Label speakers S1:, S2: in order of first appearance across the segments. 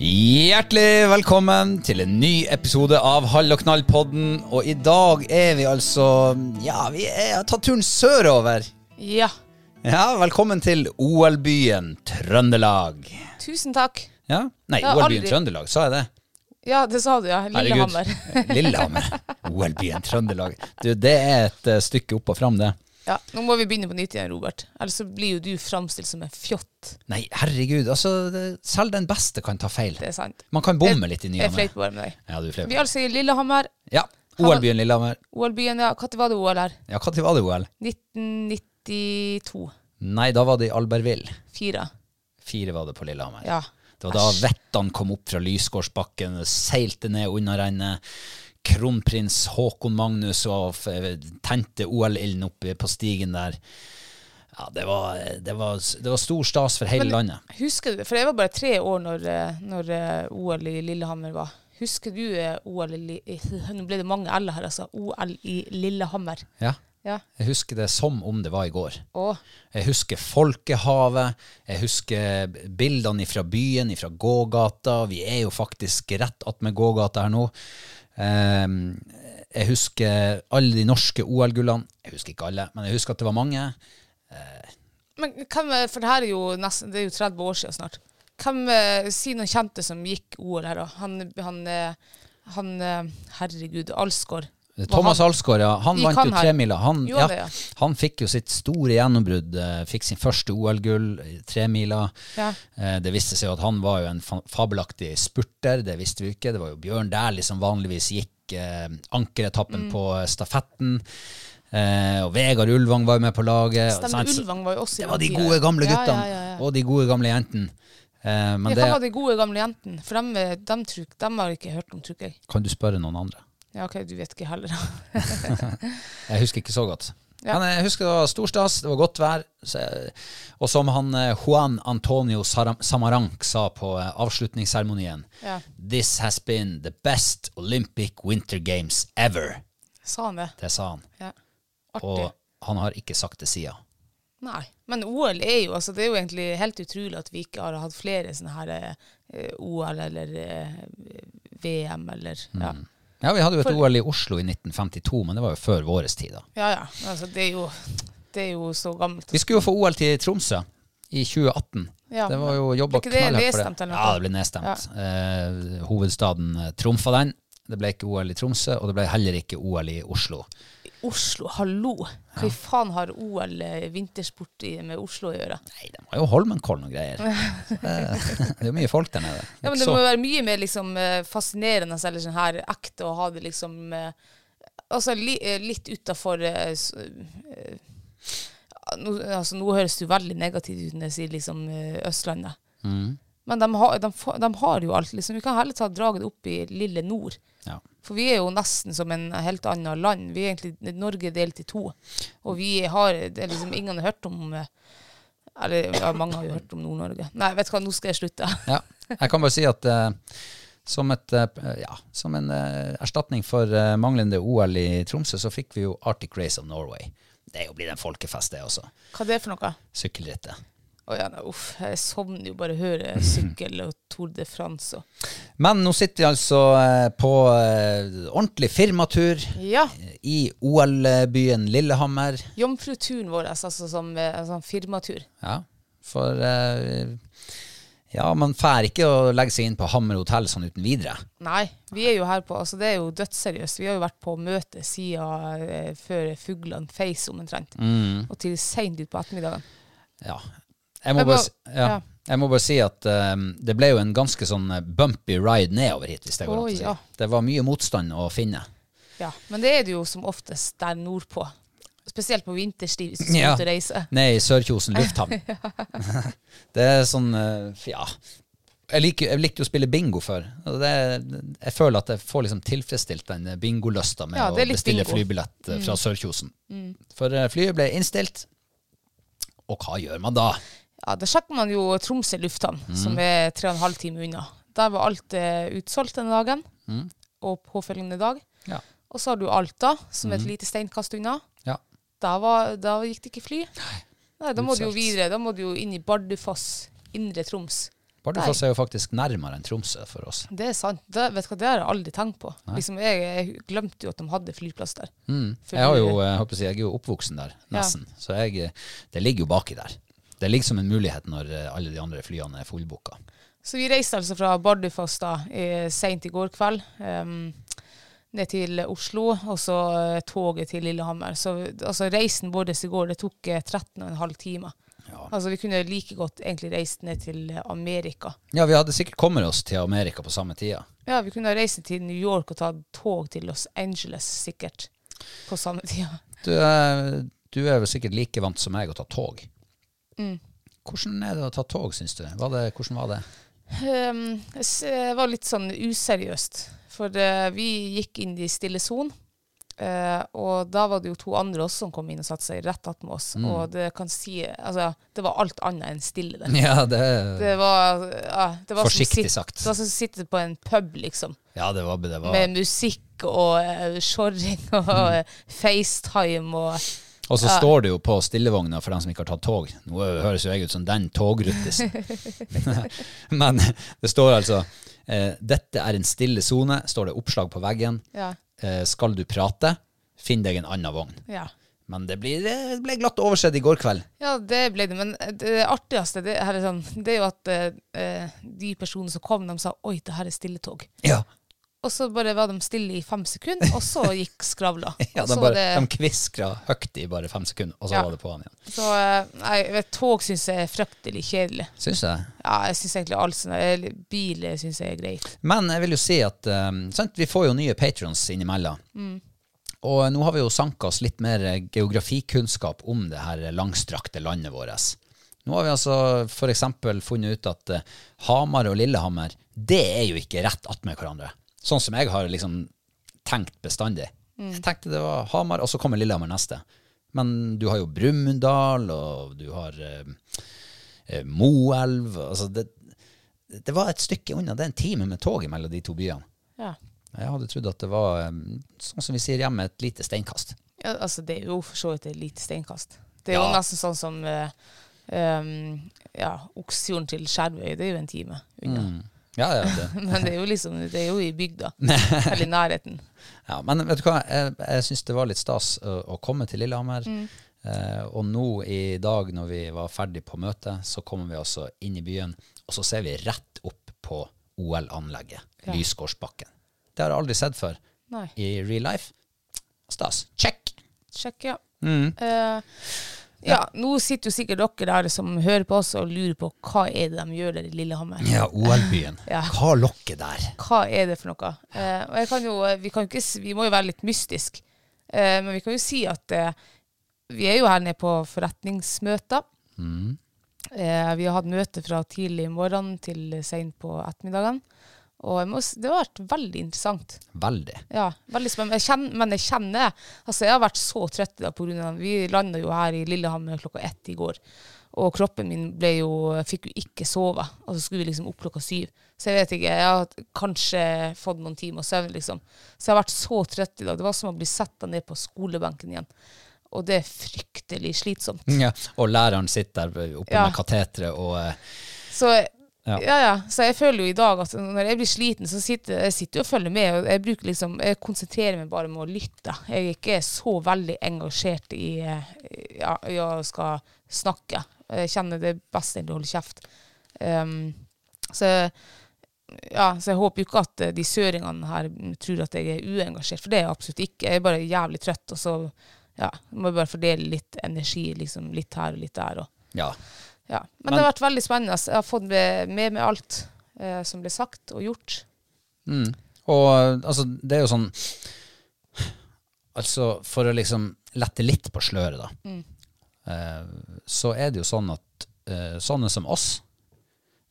S1: Hjertelig velkommen til en ny episode av Hall og knall-podden. Og i dag er vi altså Ja, vi er, har tatt turen sørover.
S2: Ja.
S1: Ja, Velkommen til OL-byen Trøndelag.
S2: Tusen takk.
S1: Ja? Nei, OL-byen
S2: aldri-
S1: Trøndelag, sa jeg det?
S2: Ja, det sa du, ja.
S1: Herregud.
S2: Lillehammer.
S1: Lillehammer. OL-byen Trøndelag. Du, det er et eh, stykke opp og fram, det.
S2: Ja, Nå må vi begynne på nytt igjen, Robert. Ellers så blir jo du framstilt som en fjott.
S1: Nei, herregud. altså, det, Selv den beste kan ta feil.
S2: Det er sant.
S1: Man kan bomme litt i ny
S2: Jeg
S1: og ne.
S2: fleiper bare med deg.
S1: Ja, du
S2: Vi
S1: er
S2: altså i Lillehammer.
S1: Ja. OL-byen Lillehammer.
S2: OL-byen, ja. Når var det OL her?
S1: Ja, Når var det OL?
S2: 1992.
S1: Nei, da var det i Albertville.
S2: Fire.
S1: Fire var det på Lillehammer.
S2: Ja.
S1: Det var da vettene kom opp fra Lysgårdsbakken, seilte ned unnarennet. Kronprins Håkon Magnus og tente OL-ilden oppe på stigen der. Ja, det var, det var, det var stor stas for hele
S2: Men-
S1: landet.
S2: Husker du det? For jeg var bare tre år når, eh, når eh, OL i Lillehammer var. Husker du eh, OL i Nå ble det mange L her, altså. OL i Lillehammer.
S1: Ja.
S2: Ja.
S1: Jeg husker det som om det var i går.
S2: Åh.
S1: Jeg husker Folkehavet. Jeg husker bildene fra byen, fra gågata. Vi er jo faktisk rett attmed gågata her nå. Ehm, jeg husker alle de norske OL-gullene. Jeg husker ikke alle, men jeg husker at det var mange.
S2: Men hvem, for det her er jo nesten, det er jo 30 år siden snart. Hvem, eh, Si noen kjente som gikk OL her, da. Han, han, eh, han eh, Herregud, Alsgaard.
S1: Thomas Alsgaard, ja. Han vant jo tremila. Han, ja,
S2: det, ja.
S1: han fikk jo sitt store gjennombrudd. eh, Fikk sin første OL-gull i tremila.
S2: Ja.
S1: Eh, Det viste seg jo at han var jo en fabelaktig spurter, det visste vi ikke. Det var jo Bjørn Dæhlie som vanligvis gikk eh, ankeretappen
S2: Mm.
S1: på eh, stafetten. Eh, og Vegard Ulvang var jo med på laget.
S2: Stemmer,
S1: og,
S2: Ulvang var jo også i
S1: Det var de gode gamle guttene. Og de gode gamle jentene. Eh, men
S2: Ja,
S1: det
S2: var de gode gamle jentene? For dem, dem, dem, dem har jeg ikke hørt om, tror jeg.
S1: kan du spørre noen andre.
S2: Ja, ok, du vet ikke heller.
S1: Jeg husker ikke så godt.
S2: Ja.
S1: Men jeg husker det var stor stas, det var godt vær. Og som han eh, Juan Antonio Samarank Samaranch sa på eh, avslutningsseremonien
S2: Ja.
S1: This has been the best Olympic Winter Games ever.
S2: Sa han det?
S1: Det sa han.
S2: Ja.
S1: Og han har ikke sagt det siden.
S2: Nei. Men OL er jo altså, Det er jo egentlig helt utrolig at vi ikke har hatt flere sånne her eh, OL eller eh, VM eller ja.
S1: Ja, Vi hadde jo et
S2: For-
S1: OL i Oslo i 1952, men det var jo før vår tid. da.
S2: ja, ja. Altså, det er jo det er jo så gammelt.
S1: Vi skulle jo få OL til Tromsø i 2018.
S2: Ja,
S1: det var jo jobba knallhardt for det. Ja, det ble nedstemt. Eh, hovedstaden eh, trumfa den. Det ble ikke OL i Tromsø, og det ble heller ikke OL i Oslo.
S2: Oslo, hallo. Hva i faen har OL eh, vintersport med Oslo å gjøre?
S1: Nei, de har jo Holmenkollen og greier. Det, det er jo mye folk der nede.
S2: Ja, men Det må være mye mer liksom, eh, fascinerende eller sånn her ekte å ha det liksom eh, Altså li, litt utafor nå, altså, nå høres jo veldig negativt ut når jeg sier liksom Østlandet.
S1: Mm.
S2: Men de har, de, de har jo alt. liksom. Vi kan heller ta draget opp i lille nord.
S1: Ja.
S2: For vi er jo nesten som en helt annet land. Vi er egentlig Norge er delt i to. Og vi har det liksom Ingen har hørt om Eller ja, mange har jo hørt om Nord-Norge. Nei, vet du hva, nå skal jeg slutte.
S1: Ja. Jeg kan bare si at uh, som, et, uh, ja, som en uh, erstatning for manglende OL i Tromsø, så fikk vi jo Arctic Race of Norway. Det er jo blitt en folkefest, det også.
S2: Hva er det for noe?
S1: Sykkelrittet.
S2: Å ja, uff, jeg sovner jo bare å høre sykkel og Tour de France og
S1: Men nå sitter vi altså eh, på eh, ordentlig firmatur
S2: Ja.
S1: i OL-byen Lillehammer.
S2: Jomfruturen vår, altså som altså, sånn firmatur.
S1: Ja, for eh, Ja, man får ikke å legge seg inn på Hammer hotell sånn uten videre.
S2: Nei, vi er jo her på Altså, det er jo dødsseriøst. Vi har jo vært på møte siden eh, før fuglene feis omtrent. Og til seint utpå ettermiddagen.
S1: Ja. Jeg må, bare, ja. jeg må bare si at um, det ble jo en ganske sånn bumpy ride nedover hit, hvis det går an
S2: Å,
S1: si.
S2: ja.
S1: Det var mye motstand å finne.
S2: Ja, Men det er det jo som oftest der nordpå. Spesielt på vinterstid hvis du skal ut og reise.
S1: Ned i Sørkjosen lufthavn. det er sånn eh, Ja. Jeg, liker, jeg likte jo å spille bingo før. og Det, jeg føler at jeg får liksom tilfredsstilt den bingoløsta med
S2: Ja,
S1: å bestille
S2: bingo.
S1: flybillett eh, fra Sørkjosen. For eh, flyet ble innstilt, og hva gjør man da?
S2: Ja, Da sjekker man jo Tromsø lufthavn, som er tre og en halv time unna. Der var alt eh, utsolgt denne dagen, og påfølgende dag.
S1: Ja.
S2: Og så har du Alta, som er et lite steinkast unna.
S1: ja.
S2: Da, var, da gikk det ikke fly. Nei, Da må du jo videre. Da må du jo inn i Bardufoss, indre Troms.
S1: Bardufoss er jo faktisk nærmere enn Tromsø for oss.
S2: Det er sant. Det, vet du hva, det har jeg aldri tenkt på. Liksom, jeg, jeg glemte jo at de hadde flyplass der.
S1: Mm. Jeg, har jo, jeg, håper jeg, jeg er jo oppvoksen der, nesten. Så jeg, det ligger jo baki der. Det er liksom en mulighet når eh, alle de andre flyene er fullbooka.
S2: Så vi reiste altså fra Bardufoss da, seint i går kveld. um, ned til Oslo, og så eh, toget til Lillehammer. Så altså, reisen vår i går det tok eh, 13,5 timer. Altså Vi kunne like godt egentlig reist ned til eh, Amerika.
S1: Ja, vi hadde sikkert kommet oss til Amerika på samme tida.
S2: Ja, vi kunne ha reist til New York og tatt tog til Los Angeles sikkert på samme tida.
S1: Du, er, du er vel sikkert like vant som meg å ta tog.
S2: Mm.
S1: Hvordan er det å ta tog, syns du? Var det, hvordan var det?
S2: Um, det var litt sånn useriøst. For uh, vi gikk inn i stille son. Uh, og da var det jo to andre også som kom inn og satte seg rett attmed oss.
S1: Mm.
S2: Og det kan si Altså, det var alt annet enn stille der.
S1: Ja, det,
S2: Det var, ja, det var
S1: Forsiktig
S2: som
S1: sagt.
S2: det var som å sitte på en pub, liksom.
S1: ja, det var, det var.
S2: Med musikk og uh, og
S1: Mm.
S2: eh, FaceTime og
S1: Og så står det jo på stillevogna for dem som ikke har tatt tog. Nå høres jo jeg ut som den togruttisen. Men det står altså eh, Dette er en stille sone, står det oppslag på veggen.
S2: Ja.
S1: Eh, skal du prate, finn deg en annen vogn.
S2: ja.
S1: Men det, blir, det ble glatt oversett i går kveld.
S2: Ja, det ble det. Men det artigste det, er, sånn, det er jo at eh, de personene som kom, de sa 'oi, det her er stilletog'.
S1: Ja,
S2: Og så bare var de stille i fem sekunder, og så gikk skravla.
S1: ja de, bare,
S2: det-
S1: de kviskra høyt i bare fem sekunder, og så
S2: Ja.
S1: var det på han igjen.
S2: Så eh, nei, vet, tog syns jeg er fryktelig kjedelig.
S1: Syns jeg.
S2: Ja, jeg syns egentlig alt sånn Bil syns jeg er greit.
S1: Men jeg vil jo si at um, sant, vi får jo nye patrons innimellom. Og nå har vi jo sanka oss litt mer eh, geografikunnskap om det her langstrakte landet vårt. Nå har vi altså f.eks. funnet ut at Hamar og Lillehammer, det er jo ikke rett attmed hverandre. Sånn som jeg har liksom tenkt bestandig. Jeg tenkte det var Hamar, og så kommer Lillehammer neste. Men du har jo Brumunddal, og du har eh, eh, Moelv. Altså det, det var et stykke unna. Det er en time med tog mellom de to byene.
S2: Ja.
S1: Jeg hadde trodd at det var, um, sånn som vi sier hjemme, et lite steinkast.
S2: ja, altså det er jo for så vidt et lite steinkast. Det er jo nesten sånn som eh, um, ja, Oksfjorden til Skjervøy, det er jo en time unna.
S1: Ja, ja, det.
S2: Men det er jo liksom, det er jo i bygda. Eller i nærheten.
S1: ja, men vet du hva, jeg, jeg syns det var litt stas å, å komme til Lillehammer. Eh, og nå i dag, når vi var ferdig på møtet, så kommer vi altså inn i byen, og så ser vi rett opp på OL-anlegget,
S2: Ja.
S1: Lysgårdsbakken. Det har jeg aldri sett før
S2: Nei.
S1: i real life. Stas. Check!
S2: Check, ja.
S1: Mm.
S2: Eh, ja, nå sitter jo sikkert dere der som hører på oss og lurer på hva er det de gjør der i Lillehammer.
S1: Ja, OL-byen.
S2: Ja.
S1: Hva lokker der?
S2: Hva er det for noe? Eh, og jeg kan jo, vi, kan ikke, vi må jo være litt mystisk, eh, men vi kan jo si at eh, vi er jo her nede på forretningsmøter. Eh, vi har hatt møte fra tidlig i morgen til sent på ettermiddagen. Og må, det har vært veldig interessant.
S1: Veldig.
S2: Ja, veldig spennende. Jeg kjenner, men jeg kjenner Altså, jeg har vært så trøtt i dag av Vi landa jo her i Lillehammer klokka ett i går. Og kroppen min ble jo Fikk jo ikke sove. Og så skulle vi liksom opp klokka syv. Så jeg vet ikke. Jeg har kanskje fått noen timer søvn, liksom. Så jeg har vært så trøtt i dag. Det var som å bli satt ned på skolebenken igjen. Og det er fryktelig slitsomt.
S1: Ja. Og læreren sitter der oppe
S2: Ja.
S1: med kateteret og eh,
S2: Så
S1: Ja.
S2: ja. ja, Så jeg føler jo i dag at når jeg blir sliten, så sitter jeg sitter og følger med. og Jeg bruker liksom, jeg konsentrerer meg bare med å lytte. Jeg er ikke så veldig engasjert i, eh, ja, i å skal snakke. Jeg kjenner det best når du holder kjeft. Um, så, ja, så jeg håper jo ikke at de søringene her tror at jeg er uengasjert, for det er jeg absolutt ikke. Jeg er bare jævlig trøtt, og så ja, må jeg bare fordele litt energi liksom, litt her og litt der. og
S1: Ja.
S2: Ja, men,
S1: Men-
S2: det har vært veldig spennende. Jeg har fått med meg alt eh, som ble sagt og gjort.
S1: Mm. Og altså, det er jo sånn Altså, for å liksom lette litt på sløret, da, eh, så er det jo sånn at eh, sånne som oss,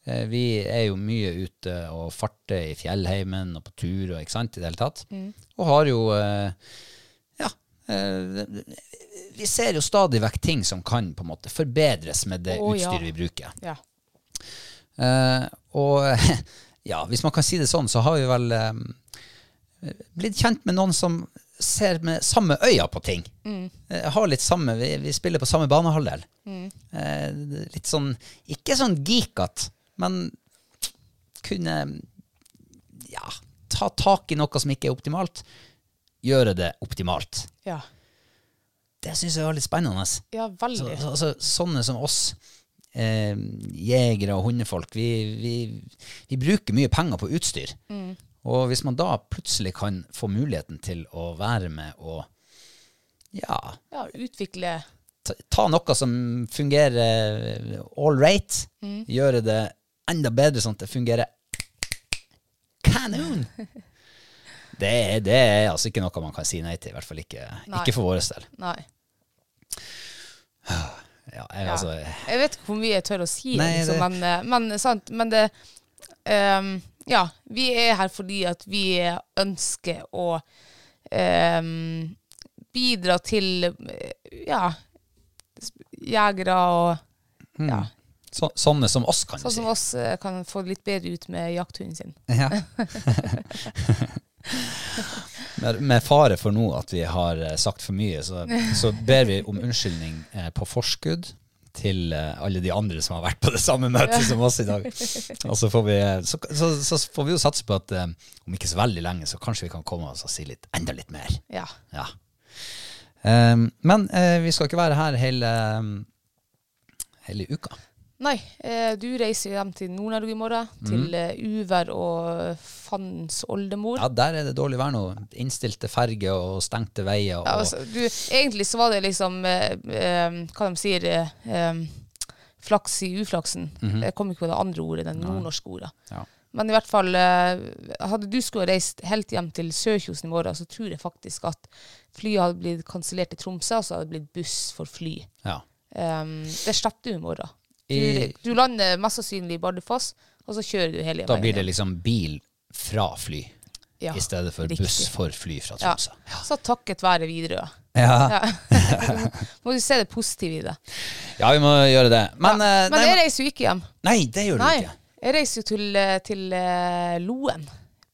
S1: eh, vi er jo mye ute og farter i fjellheimen og på tur og ikke sant, i det hele tatt. Og har jo eh, Ja. Vi ser jo stadig vekk ting som kan på en måte forbedres med det
S2: Å, ja.
S1: vi bruker.
S2: Ja.
S1: Uh, og ja, hvis man kan si det sånn, så har vi vel um, blitt kjent med noen som ser med samme øya på ting. Eh, har litt samme, vi, vi spiller på samme banehalvdel. Eh, litt sånn, ikke sånn geekete, men kunne ja, ta tak i noe som ikke er optimalt, gjøre det optimalt.
S2: Ja.
S1: Det syns jeg var litt spennende.
S2: ja, veldig.
S1: så, altså, sånne som oss, eh, jegere og hundefolk, vi, vi, vi bruker mye penger på utstyr. Og hvis man da plutselig kan få muligheten til å være med og ja,
S2: Ja, utvikle
S1: ta, ta noe som fungerer all right, gjøre det enda bedre sånn at det fungerer kanon. Det det er altså ikke noe man kan si nei til, i hvert fall ikke, ikke for vår del.
S2: Nei.
S1: Ja, jeg,
S2: Ja.
S1: altså,
S2: Jeg vet ikke hvor mye jeg tør å si,
S1: Nei,
S2: liksom,
S1: det-
S2: men, eh, men, sant, men det um, Ja, vi er her fordi at vi ønsker å um, bidra til eh, ja, jegere og ja,
S1: så, sånne som oss, kan
S2: sånn
S1: du si.
S2: som oss eh, kan få litt bedre ut med jakthunden sin.
S1: Ja. med, med fare for nå at vi har eh, sagt for mye, så, så ber vi om unnskyldning eh, på forskudd til eh, alle de andre som har vært på det samme møtet som oss i dag. Og så får vi, så, så, så får vi jo satse på at om ikke så veldig lenge, så kanskje vi kan komme oss og si litt, enda litt mer.
S2: Ja.
S1: Ja. Um, men eh, vi skal ikke være her hele, hele uka.
S2: Nei, eh, du reiser hjem til Nord-Norge i morgen, til eh, uvær og fandens oldemor.
S1: Ja, der er det dårlig vær nå. Innstilte ferger og stengte veier. Og,
S2: Ja, altså, du, egentlig så var det liksom eh, eh, Hva de sier eh, eh, Flaks i uflaksen. Jeg kom ikke på det andre ordet, det nordnorske ordet.
S1: Ja.
S2: Men i hvert fall eh, Hadde du skulle reist helt hjem til Sørkjosen i morgen, så tror jeg faktisk at flyet hadde blitt kansellert i Tromsø, og så hadde det blitt buss for fly.
S1: ja.
S2: Um, det slipper du i morgen. Du, du lander mest sannsynlig i Bardufoss, og så kjører du hele veien.
S1: Da blir det liksom bil fra fly,
S2: Ja,
S1: i stedet for
S2: riktig.
S1: buss for fly fra
S2: Ja.
S1: Tromsø.
S2: Så takket være Widerøe.
S1: Ja.
S2: Ja. Må du se det positive i det.
S1: ja, vi må gjøre det. Men,
S2: ja.
S1: eh,
S2: Men
S1: nei,
S2: jeg reiser jo ikke hjem.
S1: nei, det gjør du
S2: Nei,
S1: ikke.
S2: jeg reiser jo til, eh, til eh, Loen,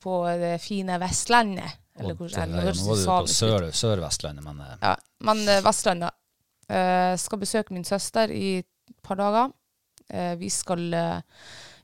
S2: på det fine Vestlandet. Eller hvor,
S1: eller,
S2: eller,
S1: ja, nå var du på. Sør- Sør-Vestlandet, men
S2: Ja, men Vestlandet. Uh, skal besøke min søster i et par dager. Uh, vi, skal, eh,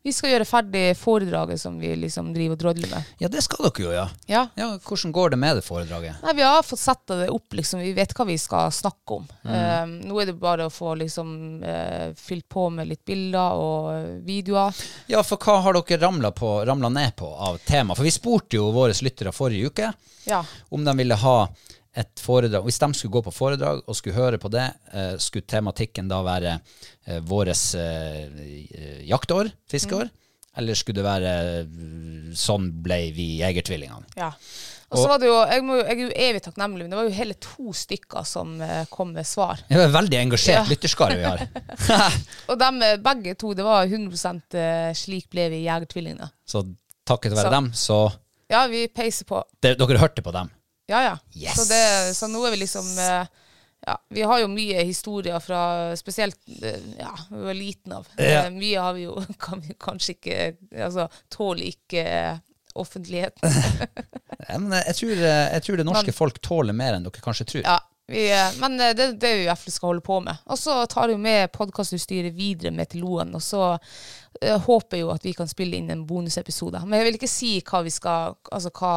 S2: vi skal gjøre ferdig foredraget som vi liksom driver og drodler med.
S1: ja, det skal dere jo, ja.
S2: Ja.
S1: ja. Hvordan går det med det foredraget?
S2: Nei, Vi har fått sette det opp, liksom. Vi vet hva vi skal snakke om. Eh, nå er det bare å få liksom uh, fylt på med litt bilder og eh, videoer.
S1: Ja, for hva har dere ramla, på, ramla ned på av tema? For vi spurte jo våre lyttere forrige uke
S2: Ja.
S1: om de ville ha et foredrag, Hvis de skulle gå på foredrag og skulle høre på det, eh, skulle tematikken da være eh, våres eh, jaktår, fiskeår? Eller skulle det være eh, sånn ble vi jegertvillingene?
S2: Ja. Og så var det jo, jeg, må, jo- jeg er jo evig takknemlig, men det var jo hele to stykker som eh, kom med svar.
S1: Det var veldig engasjert
S2: Ja.
S1: lytterskare vi har.
S2: Og dem, eh, begge to, det var 100 eh, slik ble vi jegertvillingene.
S1: Så takket være
S2: Så-
S1: dem, så
S2: Ja, vi peiser på.
S1: det, Dere hørte på dem.
S2: Ja, ja.
S1: Yes!
S2: Så, det, så nå er vi liksom eh, Ja, vi har jo mye historier fra Spesielt eh, ja, vi var liten av.
S1: Ja.
S2: Eh, Mye har vi jo kan vi kanskje ikke Altså tåler ikke offentligheten.
S1: Ja, men jeg tror, jeg tror det norske
S2: Men-
S1: folk tåler mer enn dere kanskje tror.
S2: Ja, vi, men det, det er jo fall skal holde på med. Og så tar vi med podkastutstyret videre med til Loen, og så jeg håper jo at vi kan spille inn en bonusepisode. Men jeg vil ikke si hva vi skal Altså hva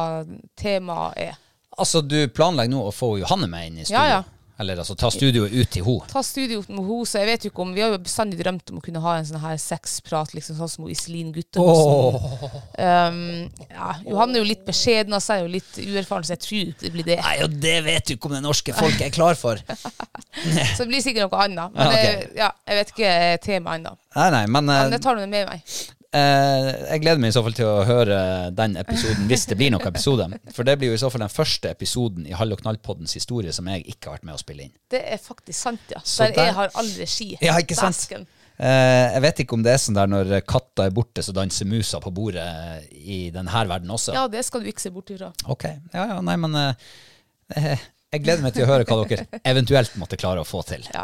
S2: temaet er.
S1: Altså, du planlegger nå å få Johanne med inn i studio?
S2: Ja, ja.
S1: Eller altså ta studioet ut til henne?
S2: Ta studioet med henne, så jeg vet jo ikke om Vi har jo bestandig drømt om å kunne ha en sånn her sexprat, liksom sånn som Iselin Guttormsen. Um, ja, Johanne er jo litt beskjeden av seg og litt uerfaren, så jeg tror det blir det.
S1: Nei, og det vet du ikke om det norske folk er klar for.
S2: Så det blir sikkert noe annet. Men
S1: Ja, okay.
S2: jeg, ja, jeg vet ikke temaet ennå.
S1: Nei, nei, men, eh,
S2: Men jeg tar det med meg.
S1: Eh, jeg gleder meg i så fall til å høre den episoden, hvis det blir noen episode. For det blir jo i så fall den første episoden i Hall og knall-poddens historie som jeg ikke har vært med å spille inn.
S2: Det er faktisk sant, ja.
S1: Så
S2: der,
S1: der-
S2: jeg har all regi.
S1: Ja, ikke sant? Eh, jeg vet ikke om det er sånn der når katta er borte, så danser musa på bordet i denne verden også.
S2: Ja, det skal du ikke se bort ifra.
S1: Ok, ja, ja, nei, men eh, eh, jeg gleder meg til å høre hva dere eventuelt måtte klare å få til.
S2: Ja.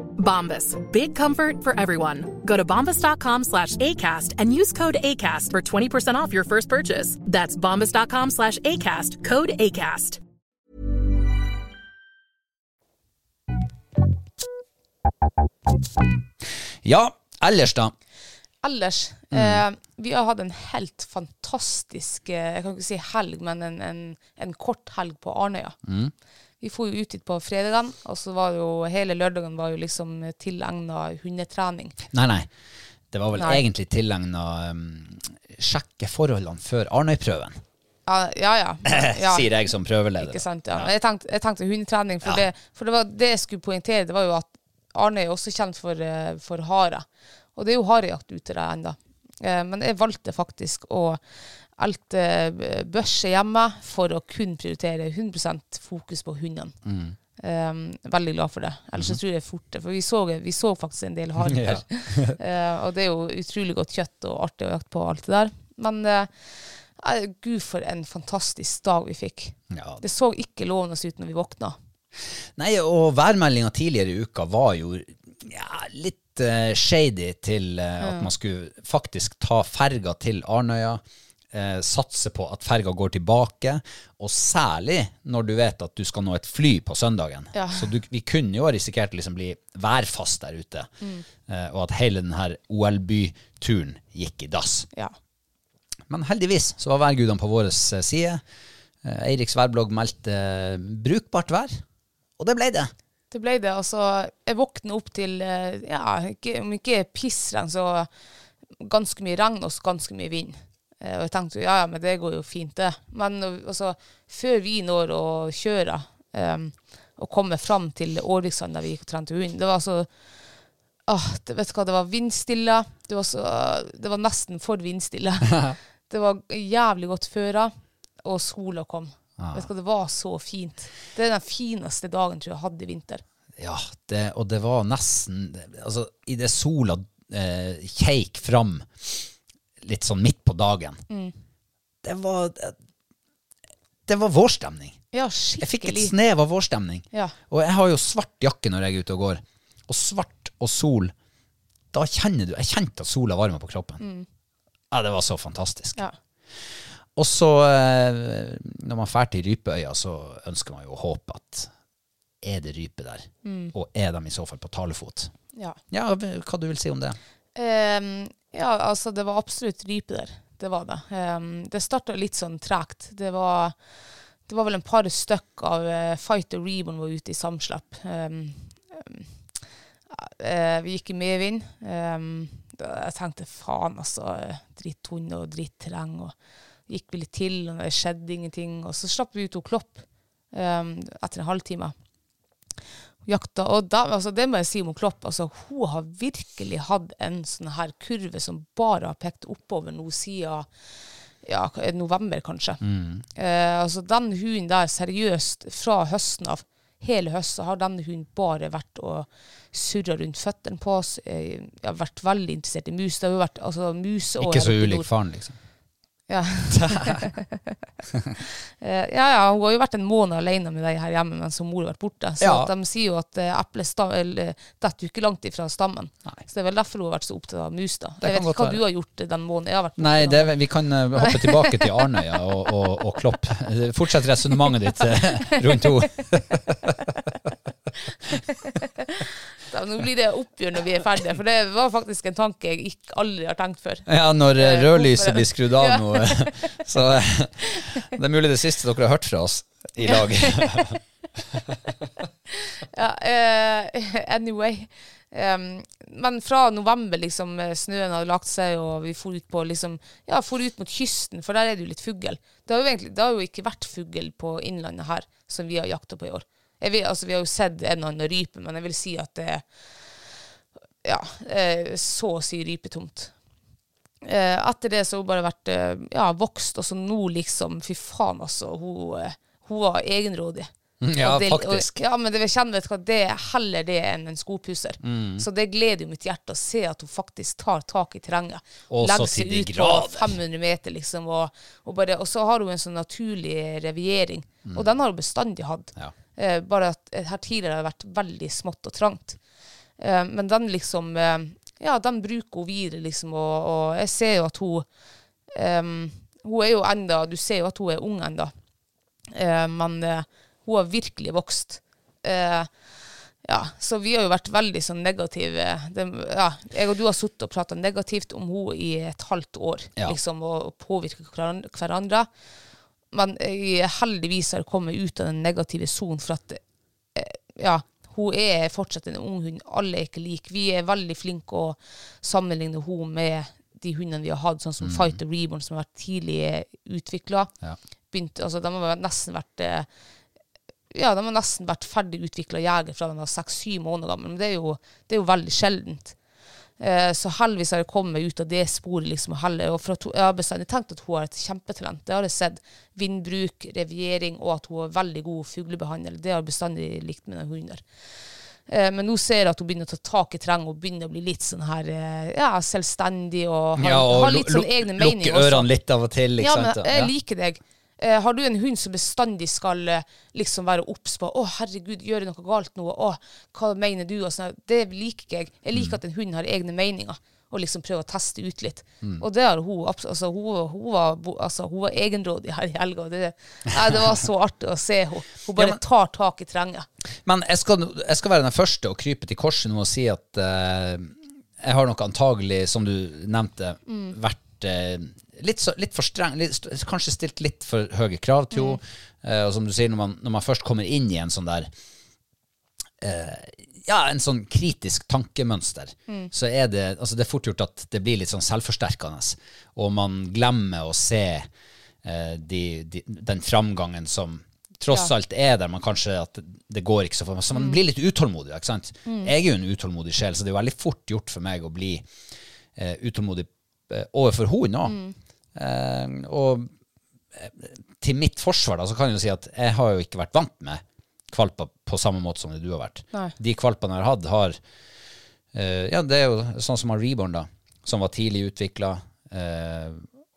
S3: Bombas. Big comfort for everyone. Go to bombas.com slash ACAST and use code ACAST for 20% off your first purchase. That's bombas.com slash ACAST. Code ACAST.
S1: Ja, ellers da.
S2: Ellers,
S1: Mm.
S2: eh, vi har hatt en helt fantastisk eh, Jeg kan ikke si helg, men en, en, en kort helg på Arnøya.
S1: Mm.
S2: Vi dro ut dit på fredagene, og så var jo hele lørdagen var jo liksom tilegna hundetrening.
S1: Nei, nei. Det var vel
S2: Nei.
S1: egentlig tilegna um, sjekke forholdene før Arnøy-prøven,
S2: Ja, ja. ja. ja.
S1: sier jeg som prøveleder.
S2: Ikke sant, ja. ja. jeg tenkte, jeg tenkte hundetrening, for, det, for det var det jeg skulle poengtere, det var jo at Arnøy er også kjent for, eh, for hare. Og det er jo harejakt ute der ennå. Eh, Men jeg valgte faktisk å elte eh, børse hjemme for å kun prioritere 100% fokus på hundene.
S1: Mm.
S2: Um, veldig glad for det. Ellers så tror jeg fort det. For vi så, vi så faktisk en del harer. Eh, og det er jo utrolig godt kjøtt og artig å jakte på alt det der. Men eh, gud, for en fantastisk dag vi fikk.
S1: Ja.
S2: Det så ikke lovende ut når vi våkna.
S1: Nei, og værmeldinga tidligere i uka var jo ja, litt uh, shady til uh, at man skulle faktisk ta ferga til Arnøya. Eh, satse på at ferga går tilbake, og særlig når du vet at du skal nå et fly på søndagen.
S2: Ja.
S1: Så du, vi kunne jo risikert å liksom bli værfast der ute, eh, og at hele denne OL-byturen gikk i dass.
S2: Ja.
S1: Men heldigvis så var værgudene på vår eh, side. Eh, Eiriks værblogg meldte brukbart vær, og det ble det.
S2: Det ble det. Altså, jeg våkna opp til eh, ja, ikke, om ikke pissregn, så ganske mye regn og ganske mye vind. Eh, Og jeg tenkte ja, ja, men det går jo fint, det. Men altså, før vi når å kjøre um, og komme fram til Årviksand der vi gikk og trente hund, det var så ah, det, vet du hva, det var vindstille. Det var, så, det var nesten for vindstille. det var jævlig godt føra, og sola kom. Vet du Det var så fint. Det er den fineste dagen tror jeg jeg hadde i vinter.
S1: Ja, det, og det var nesten Altså, idet sola eh, keik fram litt sånn midt på dagen Det var Det var vårstemning.
S2: Ja,
S1: Jeg fikk et snev av vårstemning.
S2: Ja.
S1: Og jeg har jo svart jakke når jeg er ute og går. Og svart og sol, da kjenner du Jeg kjente at sola varma på kroppen. Ja, det var så fantastisk.
S2: Ja.
S1: Og så, eh, når man drar til Rypeøya, så ønsker man jo å håpe at er det rype der? Og er de i så fall på talefot?
S2: Ja.
S1: Ja, hva du vil si om det?
S2: Um, ja, altså det var absolutt rype der. Det var det. Um, det starta litt sånn tregt. Det var, det var vel en par stykk av uh, Fight og Reborn var ute i samslipp. Um, ehm, ja, eh, vi gikk i medvind. Jeg tenkte faen, altså. dritt Dritthund og dritterreng. Og gikk vi litt til, og det skjedde ingenting. Og så slapp vi ut hun klopp um, etter en halvtime jakta. Og da, altså det må jeg si om Klopp. Altså, hun har virkelig hatt en sånn her kurve som bare har pekt oppover nå siden ja, er november, kanskje. Eh, altså Den hunden der, seriøst, fra høsten av, hele høsten, har denne hunden bare vært og surra rundt føttene på oss. Uh, jeg har vært veldig interessert i mus. Det har jo vært altså, mus og
S1: Ikke så ulik faren, liksom.
S2: Ja. Eh, ja, ja, hun har jo vært en måned alene med deg her hjemme mens hun mor har vært borte. Så
S1: Ja.
S2: de sier jo at uh, eplet eller, detter jo ikke langt ifra stammen.
S1: Nei.
S2: Så det er vel derfor hun har vært så opptatt av mus. da.
S1: Det
S2: Jeg vet ikke
S1: hva
S2: hva du har gjort den måneden jeg har vært borte.
S1: Nei, det, vi kan eh, hoppe tilbake til Arnøya og, og, og Klopp. Fortsett resonnementet ditt eh, rundt henne.
S2: Da, nå blir det oppgjør når vi er ferdige, for det var faktisk en tanke jeg ikke aldri har tenkt før.
S1: Ja, når eh,
S2: Eh,
S1: rødlyset blir skrudd av nå. eh, Så det er mulig det siste dere har hørt fra oss i lag.
S2: Ja, uh, anyway. Um, men fra november, liksom, snøen hadde lagt seg, og vi for ut på liksom, ja, for ut mot kysten, for der er det jo litt fugl. Det det har jo ikke vært fugl på innlandet her, som vi har jakta på i år. Vil, altså, vi har jo sett en og annen rype, men jeg vil si at det er ja, eh, så å si rypetomt. Eh, etter det så har hun bare vært eh, ja, vokst, og så nå liksom Fy faen, altså. Hun, hun var egenrådig.
S1: Ja,
S2: det,
S1: faktisk.
S2: Og, ja, men det, jeg kjenner, vet du hva, det er heller det enn en skopusser.
S1: Mm.
S2: Så det gleder jo mitt hjerte å se at hun faktisk tar tak i terrenget. Legger seg ut på
S1: grader.
S2: 500 meter, liksom. Og, og, bare, og så har hun en sånn naturlig reviering.
S1: Mm.
S2: Og den har hun bestandig hatt.
S1: Ja.
S2: Eh, bare at eh, her tidligere har det vært veldig smått og trangt. Eh, men den liksom eh, Ja, den bruker hun videre, liksom. Og, og jeg ser jo at hun em, Hun er jo enda Du ser jo at hun er ung enda. Eh, men eh, hun har virkelig vokst. Eh, ja, så vi har jo vært veldig sånn negative. Det, ja, jeg og du har sittet og prata negativt om henne i et halvt år,
S1: Ja.
S2: liksom, og påvirka hverandre. Men jeg heldigvis har kommet ut av den negative sonen, for at eh, ja, hun er fortsatt en ung hund. Alle er ikke like. Vi er veldig flinke å sammenligne henne med de hundene vi har hatt, sånn som Fighter Reborn, som har vært tidlig utvikla.
S1: Ja.
S2: Altså, de har nesten vært eh, ja, de har nesten vært ferdig utvikla jeger fra de var seks-syv måneder gamle. Men det er jo, det er jo veldig sjeldent. Eh, så heldigvis har jeg kommet ut av det sporet. liksom, og for at hun, Jeg har bestandig tenkt at hun har et kjempetalent. Det har jeg sett. Vindbruk, reviering og at hun er veldig god fuglebehandler. Det har jeg bestandig likt med den hunden. der. Eh, men nå ser jeg at hun begynner å ta tak i terrenget og begynner å bli litt sånn her, eh, ja, selvstendig og har,
S1: Ja, og
S2: har litt sånn egne meninger
S1: lukke ørene litt av og til, ikke
S2: ja, men
S1: sant?
S2: jeg liker deg. Eh, har du en hund som bestandig skal eh, liksom være obs på 'Å, herregud, gjør jeg noe galt nå?' 'Å, hva mener du?' Og sånn. Det liker ikke jeg. Jeg
S1: Mm.
S2: liker at en hund har egne meninger, og liksom prøver å teste ut litt.
S1: Mm.
S2: Og det har hun altså, hun, hun, var, altså, hun var egenrådig her i helga. Det, det var så artig å se henne. Hun bare
S1: Ja, men-
S2: tar tak i terrenget.
S1: Men jeg skal, jeg skal være den første å krype til korset nå og si at uh, jeg har nok antagelig, som du nevnte, vært eh, litt, så, litt for streng, litt, kanskje stilt litt for høye krav til henne. Eh, og som du sier, når man, når man først kommer inn i en sånn der ja, en sånn kritisk tankemønster, så er det, altså det er fort gjort at det blir litt sånn selvforsterkende, og man glemmer å se eh, de, de, den framgangen som tross
S2: Ja.
S1: alt er der, man kanskje at det går ikke så for meg, så man blir litt utålmodig, ikke sant? Jeg er jo en utålmodig sjel, så det er veldig fort gjort for meg å bli eh, utålmodig eh, overfor henne også. Eh, og eh, til mitt forsvar da, så kan jeg jo si at jeg har jo ikke vært vant med kvalper på samme måte som det du har vært.
S2: Nei.
S1: De kvalpene jeg har hatt, har eh, Ja, det er jo sånn som han Reborn, da, som var tidlig utvikla. Eh,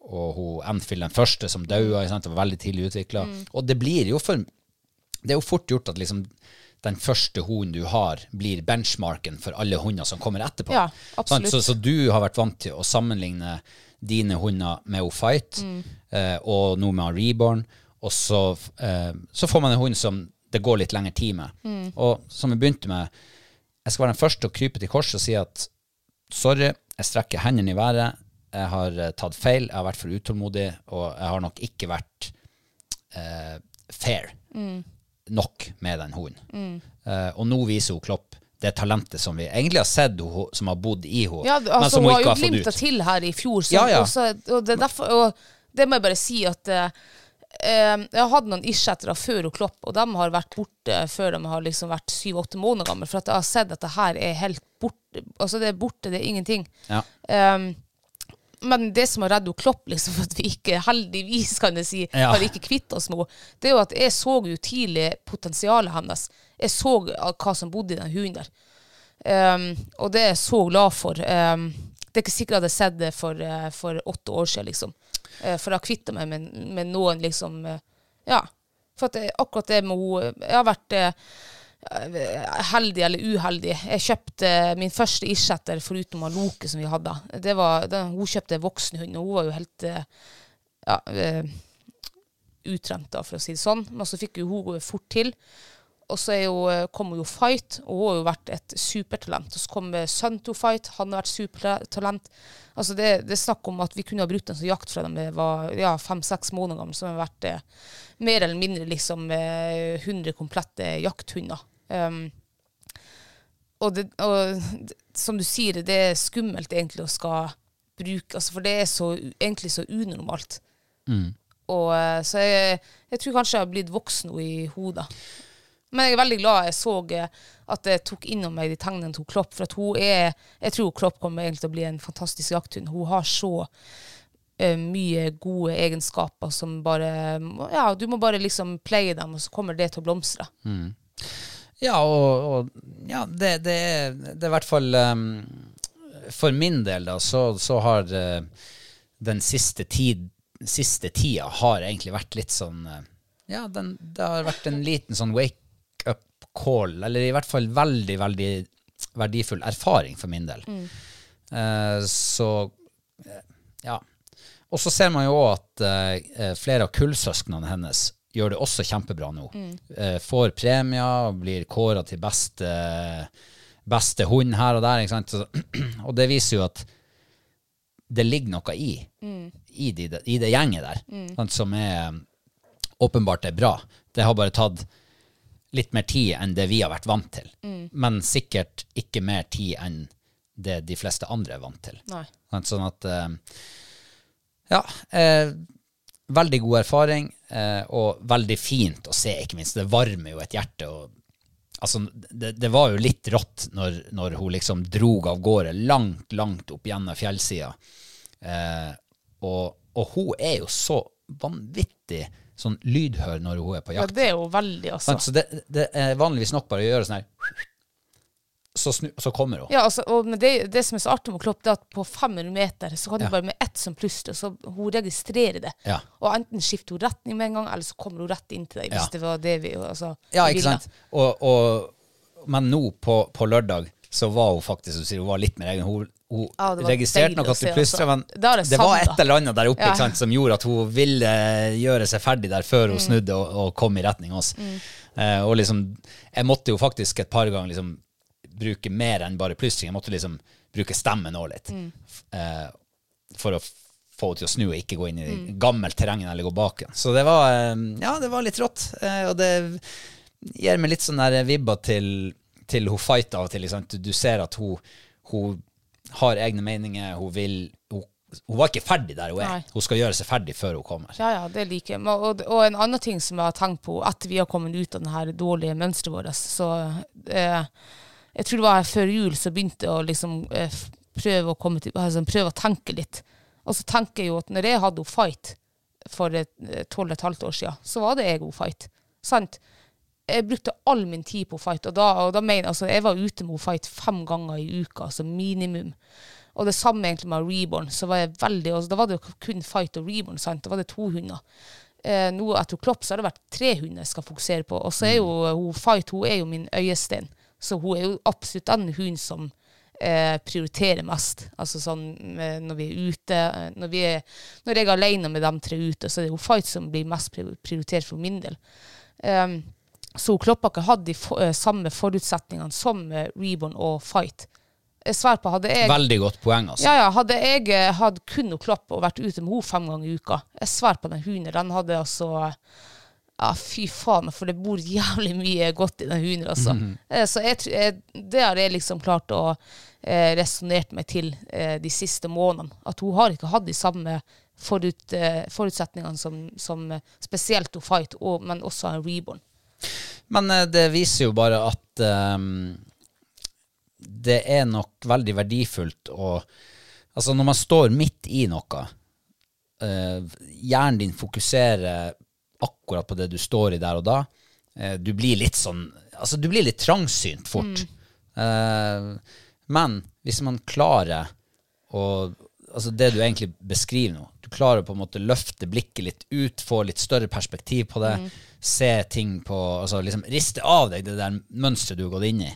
S1: og hun Enfield, den første som daua, var veldig tidlig utvikla.
S2: Mm.
S1: Og det blir jo for Det er jo fort gjort at liksom den første hunden du har, blir benchmarken for alle hunder som kommer etterpå.
S2: Ja.
S1: Så, så du har vært vant til å sammenligne dine hunder med O Fight,
S2: Mm.
S1: eh, og nå med Reborn, og så, eh, så får man en hund som det går litt lengre tid med.
S2: Mm.
S1: Og som vi begynte med, jeg skal være den første å krype til korset og si at sorry, jeg strekker hendene i været, jeg har eh, tatt feil, jeg har vært for utålmodig, og jeg har nok ikke vært eh, fair nok med den hunden. Eh, og nå viser hun Klopp det talentet som vi egentlig har sett hun, som har bodd i henne,
S2: Ja,
S1: men
S2: altså,
S1: som
S2: hun
S1: hun
S2: har
S1: ikke
S2: jo
S1: har jo
S2: glimta til her i fjor, så,
S1: Ja, ja.
S2: Også, og, det er derfor, og det må jeg bare si at eh, Jeg har hatt noen irskjettere før hun Klopp, og de har vært borte før de har liksom vært syv-åtte måneder gamle, for at jeg har sett at det her er helt borte. Altså, det er borte, det er ingenting.
S1: Ja.
S2: Um, men det som har reddet Klopp, liksom, at vi ikke heldigvis kan jeg si,
S1: Ja.
S2: har ikke kvitt oss nå, det er jo at jeg så jo tidlig potensialet hennes. Jeg så hva som bodde i den hunden der. Um, og det er jeg så glad for. Um, det er ikke sikkert jeg hadde sett det for, uh, for åtte år siden, liksom. Uh, for jeg har kvitta meg med, med noen, liksom Uh, Ja. For at det, akkurat det med henne Jeg har vært heldig eller uheldig. Jeg kjøpte min første irsetter foruten han Loke som vi hadde. Det var, den, hun kjøpte voksenhund, og hun var jo helt eh, ja, utrent, da, for å si det sånn. Men så fikk jo hun fort til. Og så jo, eh, kom jo Fight, og hun har jo vært et supertalent. Og så kom sønnen til Fight, han har vært supertalent. Altså det, er snakk om at vi kunne ha brukt en sånn jakt fra dem var ja, fem-seks måneder gamle, som har vært eh, mer eller mindre liksom eh, 100 komplette jakthunder. Um, og, det, og som du sier, det er skummelt egentlig å skal bruke, altså for det er så, egentlig så unormalt. Og, eh, så jeg, jeg tror kanskje jeg har blitt voksen nå i hodet. Men jeg er veldig glad jeg så eh, at jeg tok innom meg de tegnene til Klopp. For hun er Jeg tror Klopp kommer egentlig til å bli en fantastisk jakthund. Hun har så eh, mye gode egenskaper som bare Ja, du må bare liksom pleie dem, og så kommer det til å blomstre.
S1: Ja, og, og ja, det, det, er, det er i hvert fall um, For min del, da, så, så har uh, den siste, tid, siste tida har egentlig vært litt sånn uh, Ja, den, det har vært en liten sånn wake up call, eller i hvert fall veldig, veldig verdifull erfaring for min del. Eh, så eh, ja. Og så ser man jo òg at flere av kullsøsknene hennes gjør det også kjempebra nå. Eh, får premier, blir kåra til beste, beste hund her og der. Ikke sant? Så, og det viser jo at det ligger noe i, i, de, i det gjenget der, sant, som er åpenbart er bra. Det har bare tatt litt mer tid enn det vi har vært vant til. Men sikkert ikke mer tid enn det de fleste andre er vant til.
S2: Nei.
S1: Sant? Sånn at eh, Ja. Eh, veldig god erfaring, eh, og veldig fint å se, ikke minst. Det varmer jo et hjerte. og Altså, det, det var jo litt rått når, når hun liksom drog av gårde langt, langt opp gjennom fjellsida. Eh, og, og hun er jo så vanvittig sånn lydhør når hun er på jakt.
S2: Ja, det er hun veldig, altså.
S1: Så det, det er vanligvis nok bare å gjøre sånn her så, snu, så kommer hun.
S2: Ja, altså, og det, det som er så artig med Klopp, det er at på 500 meter så kan du bare med ett som plystrer, så hun registrerer det.
S1: Ja.
S2: Og enten skifter hun retning med en gang, eller så kommer hun rett inn til deg. Hvis
S1: Ja.
S2: det var det vi altså,
S1: Ja, ikke sant? Og, og, men nå på, på lørdag så var hun faktisk hun var litt mer egen. Hun, hun
S2: Ja,
S1: registrerte nok at
S2: se,
S1: plystra,
S2: altså.
S1: men
S2: Det det,
S1: det var et eller annet der oppe
S2: Ja.
S1: ikke sant, som gjorde at hun ville gjøre seg ferdig der før
S2: Mm.
S1: hun snudde og, og kom i retning oss. Eh, og liksom, jeg måtte jo faktisk et par ganger liksom bruke mer enn bare plystring. Jeg måtte liksom bruke stemmen òg litt.
S2: Mm.
S1: Eh, for å få henne til å snu og ikke gå inn i
S2: Mm.
S1: gammelt terreng eller gå baken. Så det var, eh, ja, det var litt rått. Eh, og det gir meg litt sånn der vibber til, til hun fighter av og til. Liksom. Du, du ser at hun, hun har egne meninger, hun vil hun, hun var ikke ferdig der hun er.
S2: Nei.
S1: Hun skal gjøre seg ferdig før hun kommer.
S2: Ja, ja, det liker jeg. Og, og en annen ting som jeg har tenkt på etter vi har kommet ut av det dårlige mønsteret vårt, så eh, Jeg tror det var før jul så begynte jeg å liksom eh, prøve å til, altså, prøve å tenke litt. Og så tenker jeg jo at når jeg hadde fight for eh, tolv og et halvt år siden, så var det jeg fight. Sant? jeg brukte all min tid på fight, og da, og da mener, altså, jeg var ute med fight fem ganger i uka, altså minimum. Og det samme egentlig med Reborn. så var jeg veldig, altså, Da var det jo kun fight og Reborn. sant? Da var det to hunder. Eh, nå etter Klopp så har det vært tre hunder jeg skal fokusere på. Og så er jo hun Fight hun er jo min øyesten. Så hun er jo absolutt den hunden som eh, prioriterer mest. Altså sånn eh, når vi er ute eh, når, vi er, når jeg er alene med dem tre ute, så er det jo Fight som blir mest pri- prioritert for min del. Um, så ikke hatt de for, eh, samme forutsetningene som Reborn og Fight. På, hadde jeg
S1: Veldig godt poeng, altså.
S2: ja, ja, hadde jeg hatt kun klopp og vært ute med henne fem ganger i uka Jeg sverger på den hunden. Den hadde altså Ja, fy faen, for det bor jævlig mye godt i den hunden, altså. Eh, Så jeg, jeg, det har jeg liksom klart å eh, resonnert meg til eh, de siste månedene. At hun har ikke hatt de samme forut, eh, forutsetningene som, som eh, spesielt hun Fight, og, men også en Reborn.
S1: Men eh, det viser jo bare at ehm, det er nok veldig verdifullt å Altså, når man står midt i noe, eh, hjernen din fokuserer akkurat på det du står i der og da. Eh, du blir litt sånn Altså, du blir litt trangsynt fort. Mm. men hvis man klarer å Altså, det du egentlig beskriver nå, du klarer på en måte løfte blikket litt ut, få litt større perspektiv på det, se ting på Altså liksom riste av deg det der mønsteret du har gått inn i.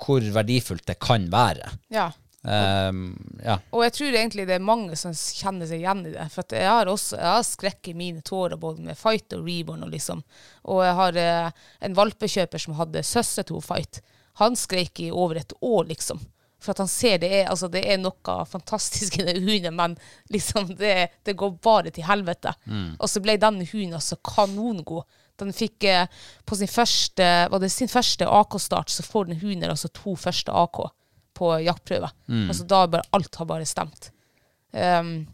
S1: Hvor verdifullt det kan være.
S2: Ja.
S1: Um, ja.
S2: Og jeg tror egentlig det er mange som kjenner seg igjen i det. For jeg har også jeg har skrekk i mine tårer både med Fight og Reborn. Og, liksom. og jeg har eh, en valpekjøper som hadde søster til Fight. Han skreik i over et år, liksom. For at han ser det er, altså, det er noe fantastisk i den hunden, men liksom det, det går bare til helvete. Og så ble denne hunden altså kanongod. Den fikk eh, på sin første, var det sin første AK-start, så får den hunden altså to første AK på jaktprøve. Altså da bare alt har bare stemt. Um,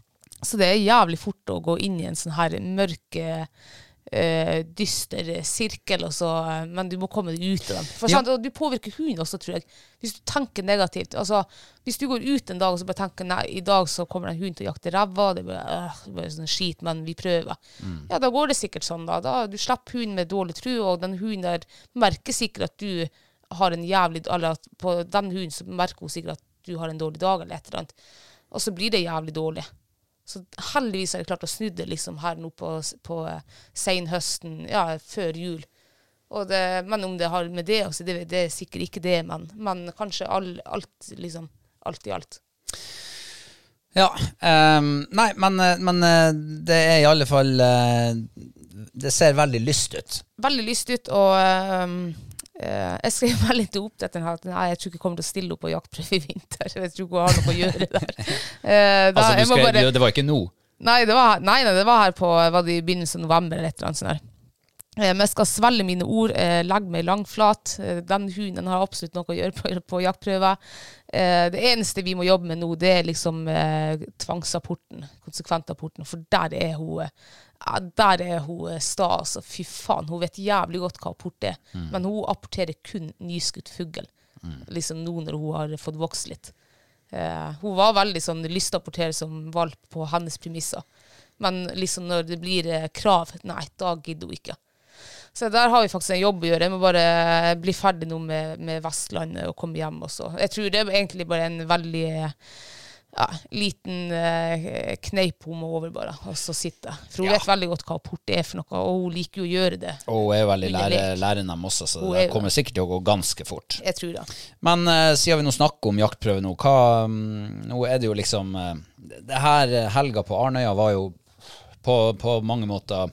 S2: så det er jævlig fort å gå inn i en sånn her mørk, uh, dyster sirkel, så, uh, men du må komme deg ut av den. For
S1: Ja.
S2: sant, og du påvirker hunden også, tror jeg. Hvis du tenker negativt. Altså, hvis du går ut en dag og så bare tenker nei, i dag så kommer en hund til å jakte ræva, det blir øh, det bare sånn skit, men vi prøver. Ja, da går det sikkert sånn, da. da du slipper hunden med dårlig tru, og den hunden der merker sikkert at du har en jævlig Eller at på den hunden så merker hun sikkert at du har en dårlig dag, eller et eller annet. Og så blir det jævlig dårlig. Så heldigvis har jeg klart å snu det liksom her nå på, på eh, senhøsten, ja, før jul. Det, men om det har med det å si, det, det er sikkert ikke det, men, men kanskje all, alt, liksom. Alt i alt.
S1: Ja. Um, nei, men, eh, men eh, det er i alle fall Det ser veldig lyst ut.
S2: Veldig lyst ut, og ehm, eh, jeg skrev veldig til oppdretteren at nei, jeg tror ikke jeg kommer til å stille opp på jaktprøve i vinter. Jeg tror ikke hun har noe å gjøre der. Uh, da,
S1: Altså, skrev,
S2: bare-
S1: Det var ikke nå.
S2: Nei, det var, nei, nei, det var her på var det i begynnelsen av november eller et eller annet sånt. Eh, Men jeg skal svelge mine ord, eh, legge meg langflat. Eh, Den hunden har absolutt noe å gjøre på, på jaktprøve. Eh, det eneste vi må jobbe med nå, det er liksom tvangsrapporten, konsekventrapporten, for der er hun der er hun sta, altså. Fy faen. Hun vet jævlig godt hva apport er. Men hun apporterer kun nyskutt fugl. Liksom nå når hun har fått vokst litt. Hun var veldig sånn lyst å apportere som valp på hennes premisser. Men liksom når det blir krav, nei, da gidder hun ikke. Så der har vi faktisk en jobb å gjøre. Jeg må bare bli ferdig nå med, med Vestlandet og komme hjem også. Jeg tror det er egentlig bare en veldig ja, liten eh, kneip hun må over, bare, og så sitte. For hun
S1: Ja.
S2: vet veldig godt hva port er for noe, og hun liker jo å gjøre det.
S1: Og hun er veldig lære,
S2: lek.
S1: lærenem også, så
S2: Hun
S1: det
S2: er
S1: kommer sikkert til å gå ganske fort.
S2: Jeg tror det.
S1: Men eh, siden vi nå snakker om jaktprøve nå, hva, mm, nå er det jo liksom eh, Det her eh, helga på Arnøya var jo på, på mange måter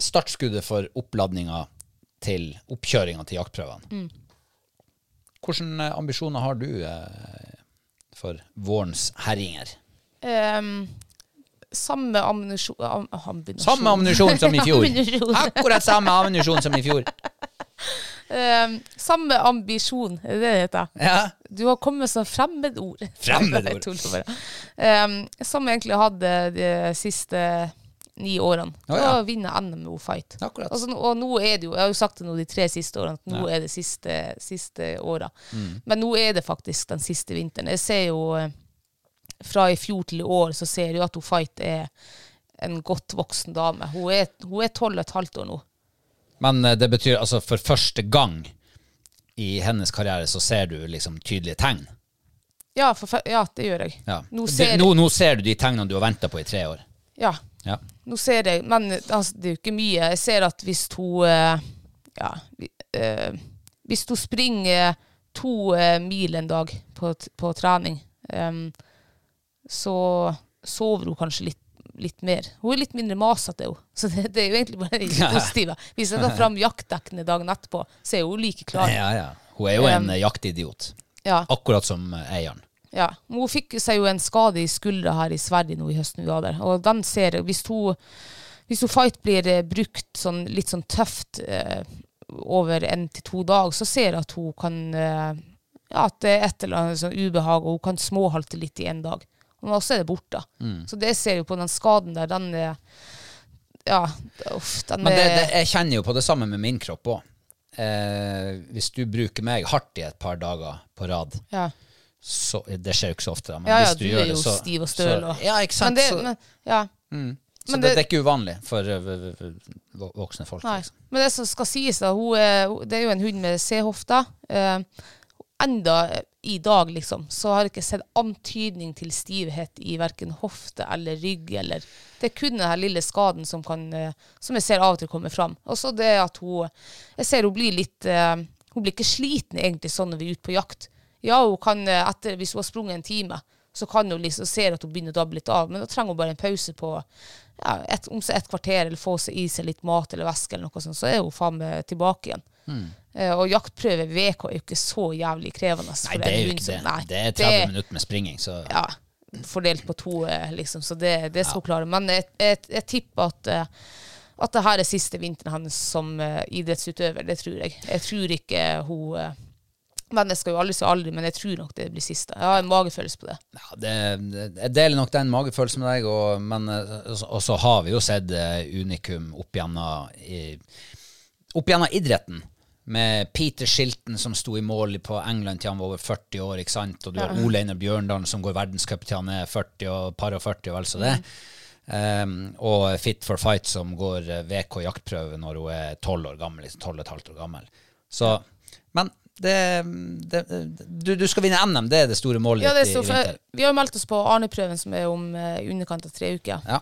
S1: startskuddet for oppladninga til oppkjøringa til jaktprøvene. Hvilke eh, ambisjoner har du eh, for vårens herjinger?
S2: Um, samme ammunisjon... Am.
S1: Samme ammunisjon som i fjor. Akkurat samme ammunisjon som i fjor.
S2: Um, samme ambisjon, er det det heter?
S1: Ja.
S2: Du har kommet som fremmedord.
S1: Fremmedord.
S2: Bare. Ehm, som egentlig hadde de siste ni årene.
S1: Da ja.
S2: ja. vinner jeg med Fight. Altså, og nå er det jo, jeg har jo sagt det nå de tre siste årene, at nå
S1: Ja.
S2: er det siste, siste åra.
S1: Mm.
S2: Men nå er det faktisk den siste vinteren. Jeg ser jo eh, fra i fjor til i år, så ser jeg jo at hun Fight er en godt voksen dame. Hun er tolv og et halvt år nå.
S1: Men eh, det betyr altså for første gang i hennes karriere så ser du liksom tydelige tegn.
S2: Ja, for, ja, det gjør jeg.
S1: Ja.
S2: Nå
S1: Du-
S2: ser
S1: nå, nå ser du de tegnene du har venta på i tre år.
S2: Ja,
S1: Ja.
S2: Nå ser jeg Men altså, det er jo ikke mye. Jeg ser at hvis hun eh, Ja, eh, hvis hun springer to eh, mil en dag på, på trening, så sover hun kanskje litt, litt mer. Hun er litt mindre masete, hun. Så det, det er jo egentlig bare det positive. Hvis jeg tar fram jaktdekkene dagen etterpå, så er hun like klar.
S1: Ja, ja. Hun er jo en
S2: Um,
S1: jaktidiot.
S2: Ja.
S1: Akkurat som eieren.
S2: Ja, hun fikk seg jo en skade i skuldra her i Sverige nå i høsten vi var der. Og den ser hvis hun, hvis hun fight blir eh, brukt sånn, litt sånn tøft eh, over en til to dager, så ser jeg at hun kan eh, Ja, at det er et eller annet sånn ubehag, og hun kan småhalte litt i en dag. Men også er det borte.
S1: Mm.
S2: Så det ser jo på den skaden der, den er Ja, uff, den
S1: Men det, det, jeg kjenner jo på det samme med min kropp òg. Eh, hvis du bruker meg hardt i et par dager på rad,
S2: ja.
S1: Så Det skjer jo ikke så ofte, men
S2: Ja, ja,
S1: hvis du,
S2: du
S1: gjør det, så
S2: stiv og støl.
S1: så, Ja, ikke sant?
S2: Men det,
S1: så
S2: men, ja.
S1: så
S2: men
S1: det,
S2: det-
S1: er ikke uvanlig for eh, voksne folk. Liksom.
S2: Men det som skal sies, da, er, det er jo en hund med C-hofta. Eh, enda i dag, liksom, så har jeg ikke sett antydning til stivhet i verken hofte eller rygg. Eller, det er kun denne lille skaden som, kan, eh, som jeg ser av og til kommer fram. Og så det at hun Jeg ser hun blir litt eh, Hun blir ikke sliten egentlig sånn når vi er ute på jakt. Ja, hun kan eh, etter, hvis hun har sprunget en time, så kan hun liksom se at hun begynner å dabbe litt av, men da trenger hun bare en pause på ja, et, om så et kvarter, eller få seg i seg litt mat eller væske, eller noe sånt, så er hun faen meg tilbake igjen. Eh, og jaktprøve VK er jo ikke så jævlig krevende.
S1: Nei, det er jo ikke
S2: som-
S1: det.
S2: nei,
S1: Det er 30 minutter med springing, så
S2: Ja, fordelt på to, eh, liksom, så det, det skal hun klare. Men jeg, jeg, jeg tipper at at det her er siste vinteren hans som idrettsutøver, det tror jeg. Jeg tror ikke hun Men jeg skal jo aldri si aldri, men jeg tror nok det blir siste. Jeg har en magefølelse på det.
S1: ja, det, det, Jeg deler nok den magefølelsen med deg, og, men eh, og så har vi jo sett eh, unikum opp gjennom idretten. Med Peter Shilton som sto i mål på England til han var over 40 år, ikke sant? og du har Ole Einar Bjørndalen som går verdenscup til han er 40 og par og 40 og vel så det. Um, og Fit for Fight som går eh, VK jaktprøve når hun er 12 år gammel, liksom 12 og et halvt år gammel. Så, men det, det, du, du skal vinne NM, det er det store målet
S2: Ja, det
S1: ditt
S2: for, vi har meldt oss på Arne-prøven, som er om eh, i underkant av tre uker.
S1: Ja.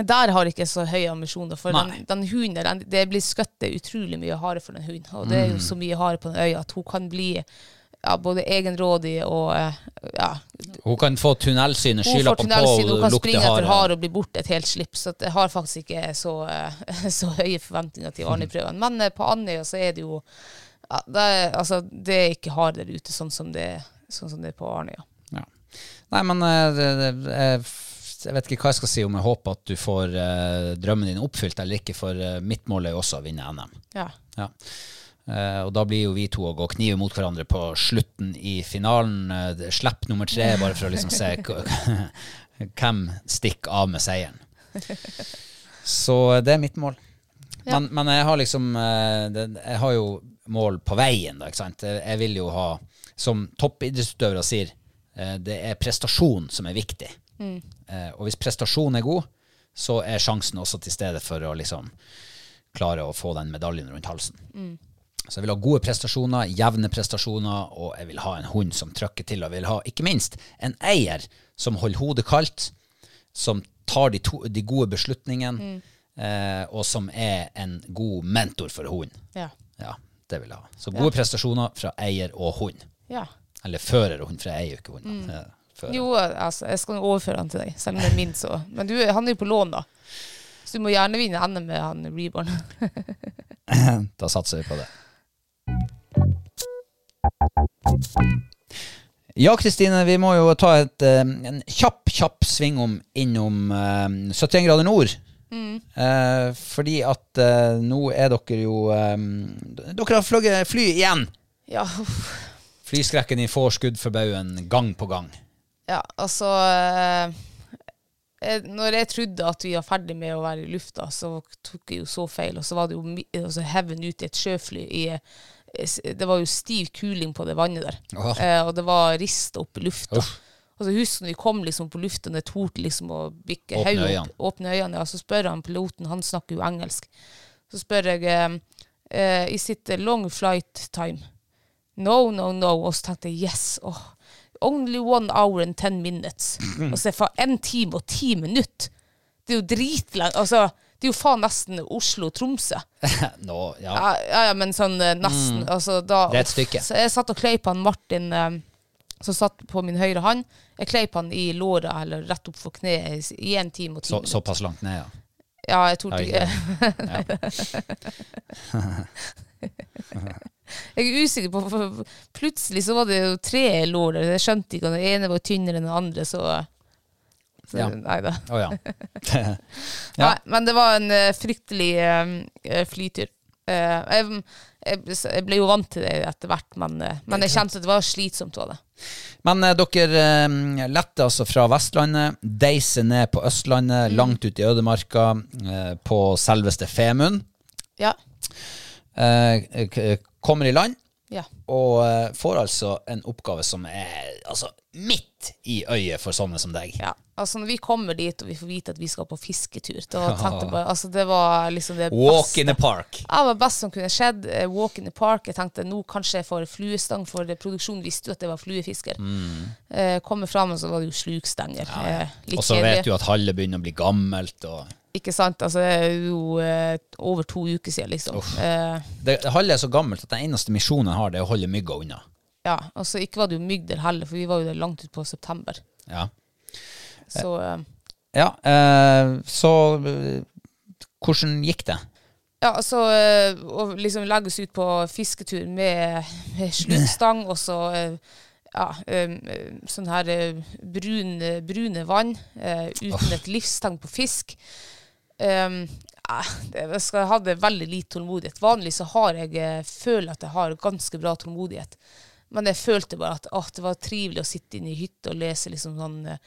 S2: Der har jeg ikke så høye ambisjoner, for den, den hunden den, det blir skutt utrolig mye hare for den hunden. Og det er jo
S1: Mm.
S2: så mye hare på den øya at hun kan bli ja, både egenrådig og eh, ja,
S1: Hun kan få tunnelsynet,
S2: Hun
S1: på på
S2: tunnelsyn, hun kan springe etter
S1: hare.
S2: og bli borte et helt slipp. Så jeg har faktisk ikke så, eh, så høye forventninger til Arne-prøven. Men eh, på Andøya så er det jo ja, det, er, altså, det er ikke hard der ute, sånn som det, sånn som det er på Arnøya.
S1: Ja. Nei, men eh, jeg, jeg vet ikke hva jeg skal si om jeg håper at du får eh, drømmen din oppfylt eller ikke, for eh, mitt mål er jo også å vinne NM.
S2: Ja.
S1: Ja. Eh, og da blir jo vi to å gå knive mot hverandre på slutten i finalen. Uh, slipp nummer tre, bare for å liksom se hvem stikker av med seieren. Så eh, det er mitt mål. Men, men jeg har liksom Jeg har jo mål på veien, da, ikke sant. Jeg, vil jo ha, som toppidrettsutøvere sier, eh, det er prestasjon som er viktig. Mm. og hvis prestasjonen er god, så er sjansen også til stede for å liksom klare å få den medaljen rundt halsen. Så jeg vil ha gode prestasjoner, jevne prestasjoner, og jeg vil ha en hund som trykker til. Og jeg vil ha, ikke minst, en eier som holder hodet kaldt, som tar de, to, de gode beslutningene, eh, og som er en god mentor for hunden.
S2: Ja.
S1: Ja, det vil jeg ha. Så gode prestasjoner fra eier og hund.
S2: ja.
S1: Eller fører og hund, for jeg eier jo ikke hund. Mm.
S2: Jo, altså, jeg skal overføre han til deg, selv om det er min, så. Men du, han er jo på lån, da. Så du må gjerne vinne NM med han Reborn.
S1: Da satser vi på det. Ja, Kristine, vi må jo ta et, eh, en kjapp, kjapp svingom innom eh, 71 grader nord. Eh, fordi at eh, nå er dere jo eh, Dere har fløyet fly igjen!
S2: Ja, uff.
S1: Flyskrekken din får skudd for baugen gang på gang.
S2: Ja, altså eh, eh, Når jeg trodde at vi var ferdig med å være i lufta, så tok jeg jo så feil. Og så var det jo altså, heaven ut i et sjøfly i eh, Det var jo stiv kuling på det vannet der. Eh, og det var rist opp i lufta.
S1: Uff.
S2: Og så husker når vi kom liksom på lufta, det torde liksom å bikke
S1: Åpne øynene.
S2: opp, åpne øynene, ja, så spør han piloten, han snakker jo engelsk. Så spør jeg eh, Is it eh, long flight time. No, no, no. Og så tenkte jeg yes. Oh, only one hour and ten minutes. Og så er det en time og ti minutter. Det er jo dritlangt. Altså, det er jo faen nesten Oslo-Tromsø.
S1: Nå, ja.
S2: Ja, ja, ja, men sånn nesten. nesten. Altså, da,
S1: Det er et stykke.
S2: Så jeg satt og kleip han Martin, eh, som satt på min høyre hånd. Jeg kleip han i låret, eller rett opp for kneet, i en time og ti
S1: Så,
S2: minutter.
S1: såpass langt ned, ja.
S2: Ja, jeg torde ikke Jeg er usikker på for Plutselig så var det jo tre lår der. Jeg skjønte ikke. at Den ene var tynnere enn den andre, så, så
S1: Ja.
S2: Nei da.
S1: Oh, ja. Ja.
S2: Nei, men det var en eh, fryktelig eh, flytur. Uh, jeg, jeg, ble jo vant til det etter hvert, men, eh, men jeg kjente at det var slitsomt. Var det.
S1: Men eh, dere eh, letter altså fra Vestlandet, deiser ned på Østlandet, langt ut i ødemarka, eh, på selveste Femund.
S2: Ja.
S1: Eh, kommer i land,
S2: ja.
S1: og eh, får altså en oppgave som er altså, midt i øyet for sånne som deg.
S2: Ja, altså Når vi kommer dit og vi får vite at vi skal på fisketur, da tenkte jeg bare, altså det var liksom det
S1: Walk
S2: beste.
S1: in the park.
S2: Ja, det var best som kunne skjedd. Eh, Walk in the park. Jeg tenkte nå kanskje jeg får fluestang, for produksjonen visste jo at det var fluefisker. Eh, kommer fram, og så var det jo slukstenger. Eh, litt
S1: Og så vet du at halve begynner å bli gammelt. Og
S2: Ikke sant? Altså, det er jo eh, over to uker siden, liksom. Eh,
S1: det, halve er så gammelt at den eneste misjonen jeg har, det er å holde mygga unna.
S2: ja, altså Ikke var det jo mygg der heller, for vi var jo der langt ut på september.
S1: Ja,
S2: Så eh,
S1: ja eh, så eh, hvordan gikk det?
S2: Ja, altså eh, å liksom legge oss ut på fisketur med, med sluttstang og så eh, ja, eh, sånn her eh, brun, brune vann eh, uten et livstegn på fisk. Um, jeg skal ha veldig lite tålmodighet. Vanlig så har jeg eh, føler at jeg har ganske bra tålmodighet. Men jeg følte bare at ah, det var trivelig å sitte inne i hytta og lese liksom sånn, eh,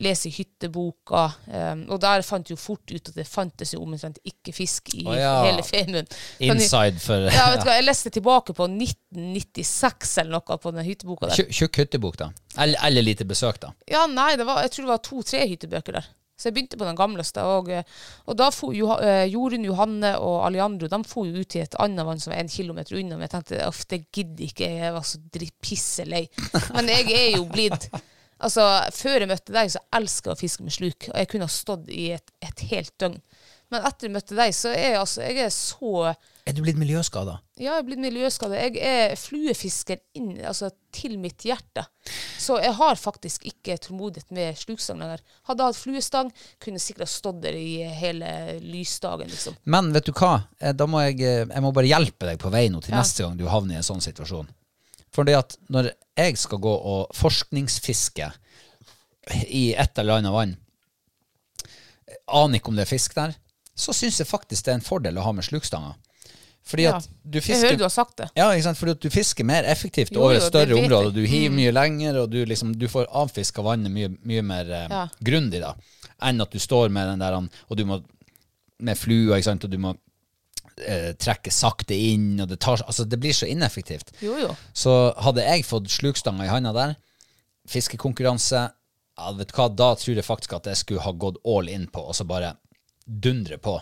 S2: lese hytteboka. Um, og der fant jeg jo fort ut at det fantes jo omtrent ikke fisk i
S1: oh, ja.
S2: hele Femund.
S1: Inside for
S2: Ja, vet du hva, jeg leste tilbake på 1996 eller noe på den hytteboka der.
S1: Tjukk hyttebok, da. Eller, eller lite besøk, da.
S2: Ja, nei, det var, jeg tror det var to-tre hyttebøker der. Så jeg begynte på den gamleste. Og, eh, og da for jo, eh, Jorunn, Johanne og Alejandro de for jo ut til et annet vann som var en kilometer unna. Men jeg tenkte uff, det gidder ikke. Jeg var så dritt pisselei. Men jeg er jo blitt Altså, Før jeg møtte deg, så elska jeg å fiske med sluk. Og jeg kunne ha stått i et, et helt døgn. Men etter jeg møtte deg, så er jeg, altså, jeg er så
S1: Er du blitt miljøskada?
S2: Ja, jeg er blitt miljøskada. Jeg er fluefisker inn, altså, til mitt hjerte. Så jeg har faktisk ikke tålmodighet med slukstang lenger. Hadde jeg hatt fluestang, kunne jeg sikkert stått der i hele lysdagen, liksom.
S1: Men vet du hva? Eh, Da må jeg, eh, jeg må bare hjelpe deg på vei nå til
S2: Ja.
S1: neste gang du havner i en sånn situasjon. Fordi at når jeg skal gå og forskningsfiske i et eller annet vann, aner ikke om det er fisk der, så syns jeg faktisk det er en fordel å ha med slukstanger. Fordi
S2: Ja.
S1: at du
S2: Jeg hører du har sagt det.
S1: ja, ikke sant? Fordi at du fisker mer effektivt
S2: Jo,
S1: over et større område. Du hiver mye lenger, og du, liksom, du får avfiska vannet mye, mye mer eh,
S2: Ja.
S1: grundig da, enn at du står med den der, og du må med flua, ikke sant, og du må eh, trekke sakte inn, og det, tar, altså, det blir så ineffektivt.
S2: Jo, jo.
S1: Så hadde jeg fått slukstanga i handa der, fiskekonkurranse, ja, vet du hva, da tror jeg faktisk at jeg skulle ha gått all in på, og så bare dundre på.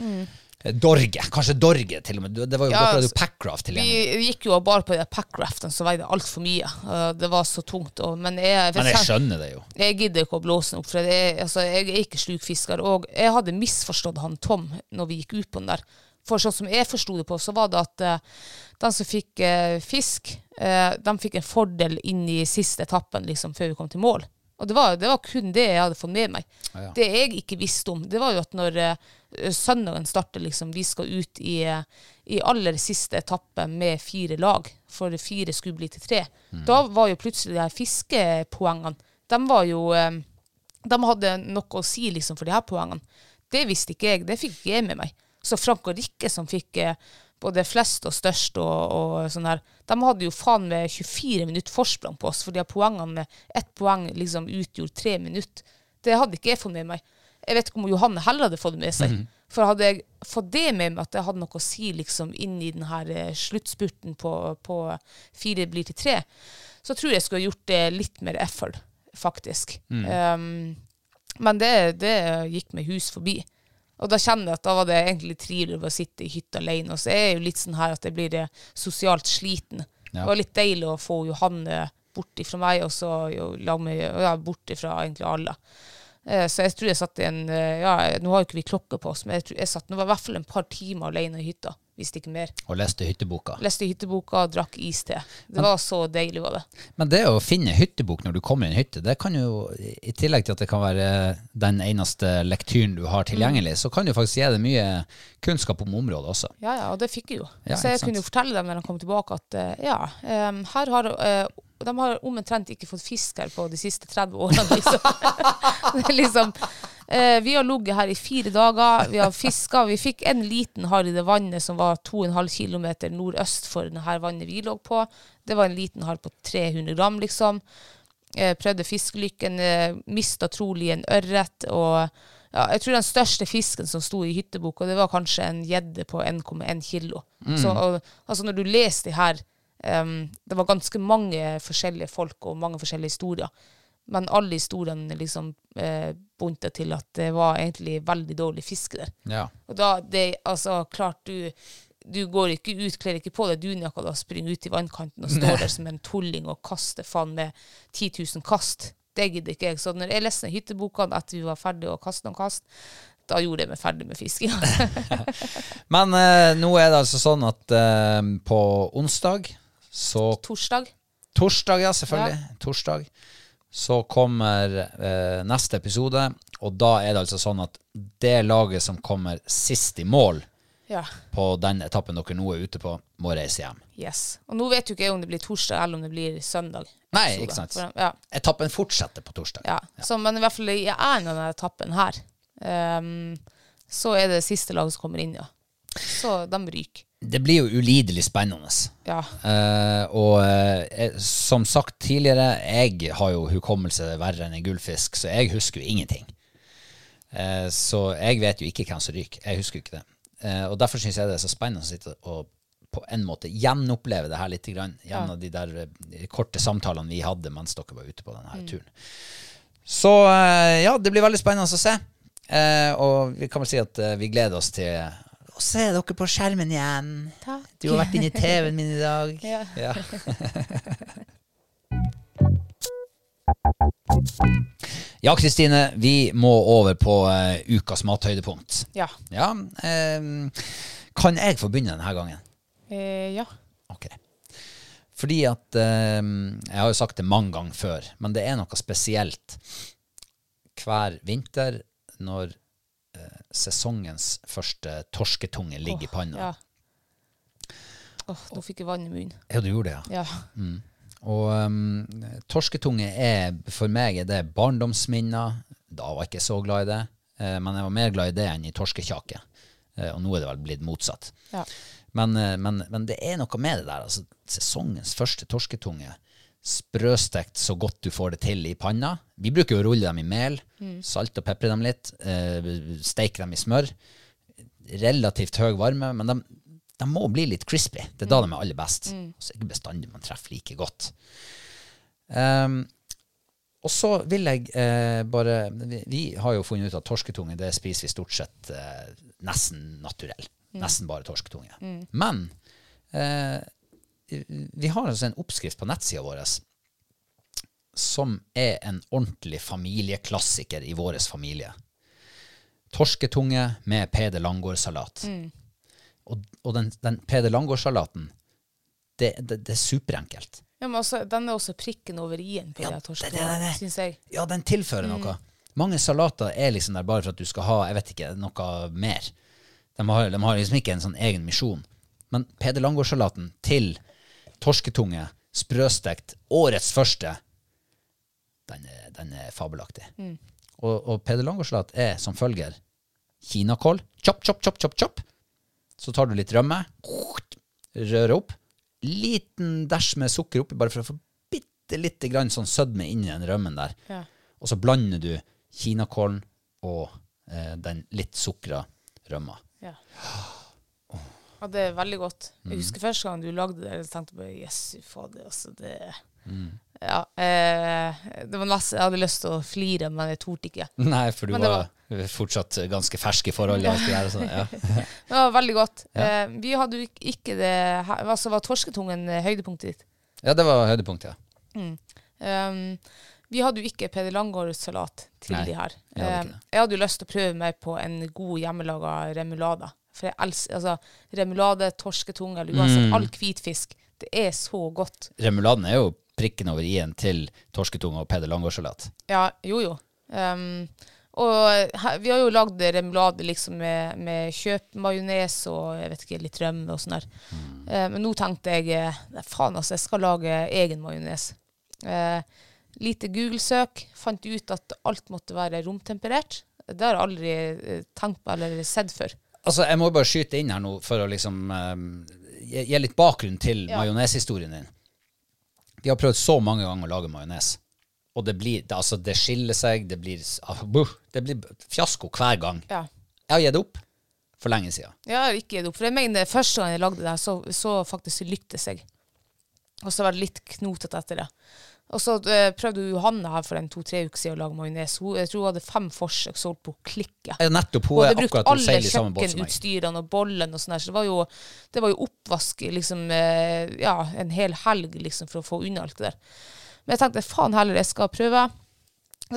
S2: Mm.
S1: Eh, Dorge, kanskje Dorge til og med. Det var jo,
S2: Ja,
S1: dere hadde jo Packraft tilgjengelig.
S2: Vi gikk jo bare på de packraftene, så veide altfor mye. Uh, det var så tungt. Og, men jeg,
S1: Men jeg skjønner det jo.
S2: Jeg gidder ikke å blåse den opp, for det er, altså, jeg er ikke slukfisker. Og jeg hadde misforstått han Tom når vi gikk ut på den der. For sånn som jeg forsto det på, så var det at uh, de som fikk uh, fisk, uh, de fikk en fordel inn i siste etappen liksom, før vi kom til mål. Og det var, det var kun det jeg hadde fått med meg.
S1: ja.
S2: Det jeg ikke visste om, det var jo at når eh, søndagen starter, liksom, vi skal ut i, i aller siste etappe med fire lag, for fire skulle bli til tre. Da var jo plutselig de her fiskepoengene, de var jo eh, De hadde noe å si liksom for de her poengene. Det visste ikke jeg, det fikk jeg med meg. Så Frank og Rikke som fikk eh, både flest og størst og, og sånn her, de hadde jo faen med 24 minutter forsprang på oss, for de poengene med ett poeng liksom utgjorde tre minutter. Det hadde ikke jeg fått med meg. Jeg vet ikke om Johanne heller hadde fått det med seg. For hadde jeg fått det med meg, at jeg hadde noe å si liksom inn i den her eh, sluttspurten på, på fire blir til tre, så tror jeg jeg skulle gjort det litt mer effort, faktisk. Um, men det, det gikk meg hus forbi. Og da kjenner jeg at da var det egentlig trivelig å sitte i hytta alene. Og så er jeg jo litt sånn her at jeg blir eh, sosialt sliten.
S1: Ja.
S2: Det var litt deilig å få Johanne bort ifra meg, og så jo, meg ja, bort ifra egentlig alle. Eh, Så jeg tror jeg satt i en eh, ja, Nå har jo ikke vi klokke på oss, men jeg, tror jeg satt nå var i hvert fall en par timer alene i hytta. Hvis ikke mer.
S1: Og leste hytteboka.
S2: Leste hytteboka og drakk iste. Det var så deilig, var det.
S1: Men det å finne hyttebok når du kommer i en hytte, det kan jo, i tillegg til at det kan være den eneste lektyren du har tilgjengelig, så kan det faktisk gi deg mye kunnskap om området også.
S2: Ja, ja, og det fikk jeg jo.
S1: Ja,
S2: så jeg kunne jo fortelle dem når de kom tilbake at eh, ja, um, her har uh, de har omtrent ikke fått fisk her på de siste 30 årene. Liksom. det er liksom eh, vi har ligget her i fire dager, vi har fiska. Vi fikk en liten harr i det vannet som var 2,5 km nordøst for det her vannet vi lå på. Det var en liten harr på 300 gram, liksom. Eh, prøvde fiskelykken, eh, mista trolig en ørret. Og ja, jeg tror den største fisken som sto i hytteboka, det var kanskje en gjedde på 1,1 kilo. Så, og, altså når du leser de her um, Det var ganske mange forskjellige folk og mange forskjellige historier. Men alle historiene liksom eh, bunta til at det var egentlig veldig dårlig fiske der.
S1: Ja.
S2: Og da, det, altså, klart du du går ikke ut, kler ikke på deg dunjakka og springer ut i vannkanten og står der som en tulling og kaster faen med 10 000 kast. Det gidder ikke jeg. Så når jeg leste hytteboka etter vi var ferdige å kaste noen kast, da gjorde jeg meg ferdig med fiskinga.
S1: Men eh, nå er det altså sånn at eh, på onsdag så
S2: Torsdag.
S1: Torsdag, ja, selvfølgelig. Torsdag. Så kommer eh, neste episode, og da er det altså sånn at det laget som kommer sist i mål
S2: Ja.
S1: på den etappen dere nå er ute på, må reise hjem.
S2: Yes. Og nå vet jo ikke om det blir torsdag eller om det blir søndag.
S1: Nei,
S2: episode.
S1: ikke sant.
S2: For- Ja.
S1: Etappen fortsetter på torsdag.
S2: Ja. Så, men i hvert fall i en av denne etappen her, um, så er det siste laget som kommer inn, ja. Så de ryker.
S1: Det blir jo ulidelig spennende.
S2: Ja.
S1: Uh, og uh, som sagt tidligere, jeg har jo hukommelse verre enn en gullfisk, så jeg husker jo ingenting. Uh, så jeg vet jo ikke hvem som ryker. Jeg husker jo ikke det. Og derfor syns jeg det er så spennende å sitte og på en måte gjenoppleve det her litt grann, gjennom de der korte samtalene vi hadde mens dere var ute på denne turen. Så ja, det blir veldig spennende å se. Og vi kan vel si at vi gleder oss til å se dere på skjermen igjen.
S2: Takk.
S1: Du har vært inne i TV-en min i dag.
S2: Ja.
S1: Ja. Ja, Kristine, vi må over på uh, ukas mathøydepunkt.
S2: Ja.
S1: Ja, eh, kan jeg få begynne denne gangen?
S2: Eh, ja.
S1: Ok. Fordi at eh, Jeg har jo sagt det mange ganger før, men det er noe spesielt hver vinter når sesongens første torsketunge ligger i panna.
S2: Ja. Åh, nå fikk jeg vann i munnen.
S1: Ja, du gjorde det, ja.
S2: Ja.
S1: Og um, torsketunge er for meg er det barndomsminner. Da var jeg ikke så glad i det, eh, men jeg var mer glad i det enn i torskekjake. Eh, og nå er det vel blitt motsatt.
S2: Ja.
S1: Men, eh, men, men det er noe med det der. Altså, sesongens første torsketunge. Sprøstekt så godt du får det til i panna. Vi bruker jo å rulle dem i mel. salte og pepre dem litt. Eh, steike dem i smør. Relativt høy varme, men de, de må bli litt crispy. Det er da de er aller best. Så er det ikke bestandig man treffer like godt. Um, og så vil jeg eh, bare vi, vi har jo funnet ut at torsketunge det spiser vi stort sett eh, nesten naturell. Nesten bare torsketunge. Men eh, vi har altså en oppskrift på nettsida vår som er en ordentlig familieklassiker i vår familie. Torsketunge med Peder Langgaard-salat. Og, og den, den Peder Langgaard-salaten, det, det, det er superenkelt.
S2: ja, men også, den er også prikken over i-en på
S1: Ja, det-
S2: torsken,
S1: det-
S2: syns jeg.
S1: Ja, den tilfører noe. Mange salater er liksom der bare for at du skal ha jeg vet ikke, noe mer. De har, de har liksom ikke en sånn egen misjon. Men Peder Langgaard-salaten til torsketunge, sprøstekt, årets første, den er, den er fabelaktig. Og, og Peder Langgaard-salat er som følger kinakål, chop, chop, chop, chop, chop. Så tar du litt rømme, rører opp, liten dæsj med sukker oppi, bare for å få bitte lite grann sånn sødme inn i den rømmen der.
S2: Ja.
S1: Og så blander du kinakålen og eh, den litt sukra rømma.
S2: Ja. Ja, det er veldig godt.
S1: Mm.
S2: Jeg husker første gang du lagde det, jeg tenkte bare Jesu fader, altså det Ja, eh, det var nesten, Jeg hadde lyst til å flire, men jeg torde ikke.
S1: Nei, for du
S2: var,
S1: var fortsatt ganske fersk i forholdet. Ja. det sånn, ja.
S2: Det var veldig godt.
S1: Ja.
S2: Eh, vi hadde jo ikke- det Altså, var torsketungen eh, høydepunktet ditt?
S1: ja, det var høydepunktet, ja.
S2: Mm. Um, vi hadde jo ikke Peder Langgaard-salat til
S1: Nei,
S2: de her.
S1: vi hadde
S2: Um, jeg hadde jo lyst til å prøve meg på en god hjemmelaga remulade. For jeg elsker altså, remulade, torsketunge eller uansett
S1: Mm.
S2: all hvitfisk. Det er så godt.
S1: Remuladen er jo prikken over i-en til torsketunge og Peder Langgaardsalat.
S2: Ja, jo jo. Um, og her, vi har jo lagd remulade liksom med, med kjøpmajones og jeg vet ikke, litt rømme og sånn der. Eh, men nå tenkte jeg eh, nei, faen altså, jeg skal lage egen majones. Uh, lite Google-søk. Fant ut at alt måtte være romtemperert. Det har jeg aldri eh, tenkt på eller sett før.
S1: Altså, jeg må bare skyte inn her nå for å liksom eh, gi, gi litt bakgrunn til
S2: Ja.
S1: majoneshistorien din. Vi har prøvd så mange ganger å lage majones, og det blir, det, altså, det skiller seg, det blir, ah, det blir fiasko hver gang.
S2: Ja.
S1: Jeg har gitt opp for lenge siden.
S2: Jeg har ikke gitt opp. For jeg mener, første gang jeg lagde det så, så faktisk lyktes jeg. Og så var det litt knotete etter det. Og så eh, prøvde Johanne her for en to-tre uker siden å lage majones. Jeg tror hun hadde fem forsøk, så holdt på å klikke.
S1: Nettopp, hun
S2: Hun hadde brukt alle kjøkkenutstyrene og bollen og sånn der, så det var jo, det var jo oppvask liksom, eh, ja, en hel helg liksom, for å få unna alt det der. Men jeg tenkte faen heller, jeg skal prøve.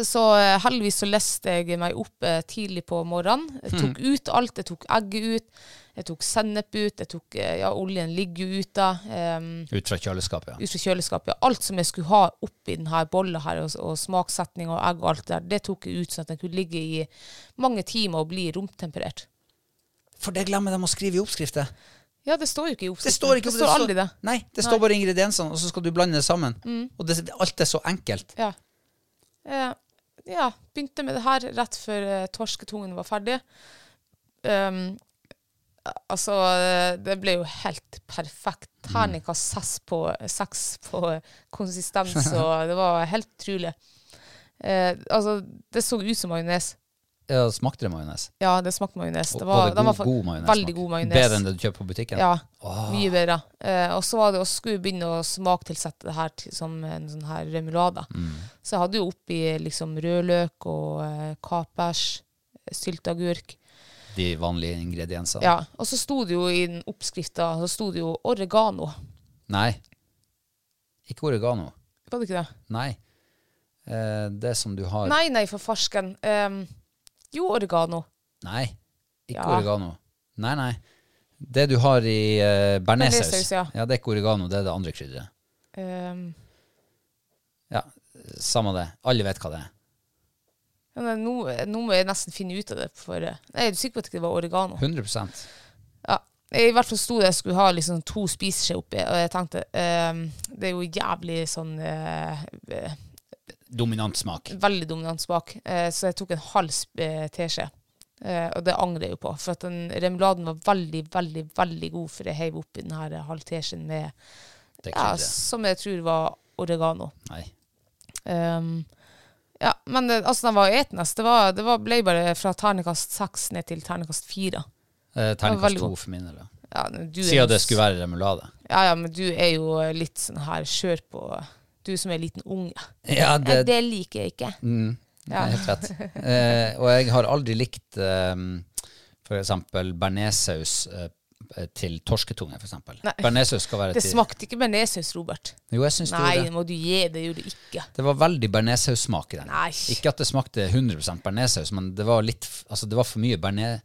S2: Så eh, heldigvis så leste jeg meg opp eh, tidlig på morgenen. Jeg tok ut alt. Jeg tok egget ut. Jeg tok sennep ut. Jeg tok, eh, ja, oljen ligger jo ute. Um,
S1: Ut fra kjøleskapet, ja.
S2: ut fra kjøleskapet. ja. Alt som jeg skulle ha oppi denne bolla her, og, og smakssetning og egg og alt det der, det tok jeg ut sånn at den kunne ligge i mange timer og bli romtemperert.
S1: For det glemmer de å skrive i oppskriftet.
S2: Ja, det står jo ikke i oppskriften.
S1: Det står ikke
S2: det står aldri det.
S1: Nei, det står bare ingrediensene, og så skal du blande det sammen.
S2: Mm.
S1: Og det, alt er så enkelt.
S2: Ja. Eh, ja, begynte med det her rett før eh, torsketungen var ferdig. Um, altså, eh, det ble jo helt perfekt. Terningkast seks på, seks på konsistens, og det var helt utrolig. Uh, altså, det så ut som majones.
S1: Ja, smakte det majones?
S2: Ja, det smakte majones. Det var,
S1: var det god, god majones?
S2: Veldig god majones.
S1: Bedre enn det du kjøper på butikken?
S2: Ja,
S1: Åh.
S2: mye bedre. Eh, og så var det å skulle begynne å smaktilsette det her til, som en sånn her remulade.
S1: Mm.
S2: Så jeg hadde jo oppi liksom rødløk og eh, kapers, sylteagurk.
S1: De vanlige ingrediensene?
S2: Ja, og så sto det jo i den oppskrifta så sto det jo oregano.
S1: Nei. Ikke oregano.
S2: Var det ikke det?
S1: Nei. Eh, det som du har
S2: Nei, nei, for farsken. Em, jo, oregano.
S1: Nei, ikke
S2: Ja.
S1: oregano. Nei, nei. Det du har i uh, bearnéssaus,
S2: Bearnéssaus, ja.
S1: ja, det er ikke oregano, det er det andre krydderet.
S2: Um,
S1: Ja, samme det. Alle vet hva det er.
S2: ja, nei, nå, nå må jeg nesten finne ut av det. For, eh, nei, er du sikker på at det ikke var oregano?
S1: 100%
S2: Ja, I hvert fall sto det jeg skulle ha liksom to spiseskjeer oppi, og jeg tenkte em, Det er jo jævlig sånn eh, eh,
S1: Dominant smak.
S2: Veldig dominant smak. Eh, så jeg tok en halv eh, teskje. Eh, og det angrer jeg jo på, for at den remuladen var veldig, veldig veldig god, for jeg heiv oppi den her halv teskjeen med ja, som jeg tror var oregano.
S1: Nei.
S2: Um, ja, men det, altså, den var etende. Det, var, det var, ble bare fra ternekast seks ned til ternekast fire.
S1: Eh,
S2: ternekast
S1: to for min del. ja. Siden det skulle være remulade.
S2: Ja, ja, men du er jo litt sånn her skjør på Du som er liten unge.
S1: Ja, det,
S2: det liker jeg ikke.
S1: Mm, det er helt rett. Eh, og jeg har aldri likt eh, eksempel bearnéssaus eh, til torsketunge.
S2: Nei.
S1: Bearnéssaus skal være
S2: Det
S1: til
S2: smakte ikke bearnéssaus, Robert.
S1: Jo, jeg syns det
S2: Nei, det
S1: Nei,
S2: må du gi. Det gjorde det ikke.
S1: Det var veldig bearnéssaussmak i den.
S2: Nei.
S1: Ikke at det smakte 100% bearnéssaus, men det var litt Altså, det var for mye bearné-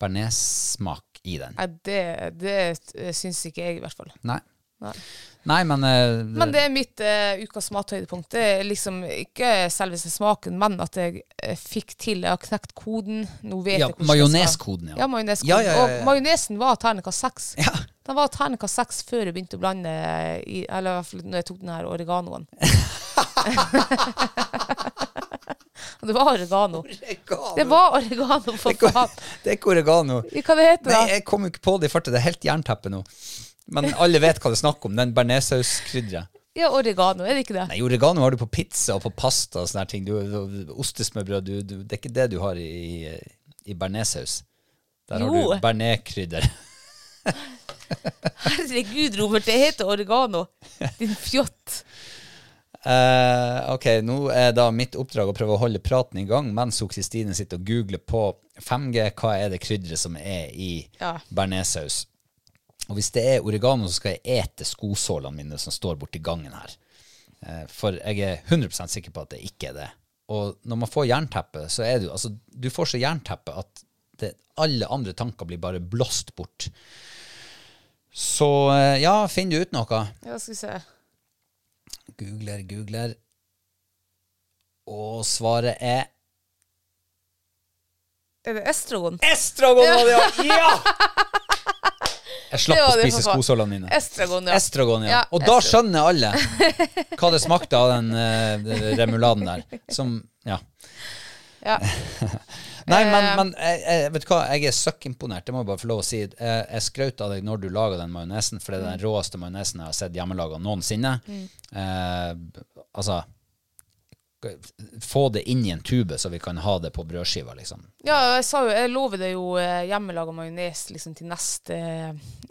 S1: bearnéssmak i den.
S2: Nei, det, det eh, syns ikke jeg, i hvert fall.
S1: Nei.
S2: Nei.
S1: Nei, men uh,
S2: Men det er mitt uh, ukas mathøydepunkt. Det er liksom ikke selve smaken, men at jeg uh, fikk til Jeg har knekt koden. Nå vet
S1: Ja,
S2: jeg hvordan
S1: majoneskoden, ja.
S2: Ja, majoneskoden.
S1: Ja, ja, ja, ja.
S2: Og majonesen var terningkast seks. Den var terningkast seks før jeg begynte å blande i Eller i hvert fall når jeg tok den her oreganoen. Det var oregano. oregano. Det var oregano, for faen.
S1: Det er ikke oregano.
S2: Hva det heter
S1: Nei, jeg kom jo ikke på det i farta. Det er helt jernteppe nå. Men alle vet hva det er snakk om. Den bearnéssauskrydderet.
S2: Ja, oregano, er det ikke det?
S1: Nei, oregano har du på pizza og på pasta og sånne ting. Du, ostesmørbrød, du, du, det er ikke det du har i, i bearnéssaus. Der har
S2: Jo.
S1: du bearnéskrydder.
S2: Herregud, Robert, det heter oregano. Din fjott.
S1: Uh, ok, nå er da mitt oppdrag å prøve å holde praten i gang mens Kristine sitter og googler på 5G. Hva er det krydderet som er i
S2: Ja.
S1: bearnéssaus? Og hvis det er oregano, så skal jeg ete skosålene mine som står borti gangen her. Eh, for jeg er 100% sikker på at det ikke er det. Og når man får jernteppe, så er det jo Altså, du får så jernteppe at det, alle andre tanker blir bare blåst bort. Så eh, ja, finner du ut noe?
S2: Ja, skal vi se.
S1: Googler, googler. Og svaret er
S2: Er det estragon?
S1: Estragon, var det, ja! ja! Jeg slapp å spise skosålene mine.
S2: Estragon, ja.
S1: Estragon, ja.
S2: Ja,
S1: Og da skjønner alle hva det smakte av den uh, remuladen der. Som Ja.
S2: Ja.
S1: Nei, men,
S2: Eh.
S1: men jeg, jeg, vet du hva, jeg er søkkimponert, det må jeg bare få lov å si. Jeg, jeg skrøt av deg når du laga den majonesen, for det er
S2: Mm.
S1: den råeste majonesen jeg har sett hjemmelaga noensinne. Eh, altså Få det inn i en tube, så vi kan ha det på brødskiva, liksom.
S2: Ja, jeg sa jo, jeg lover det jo eh, hjemmelaga majones liksom, til neste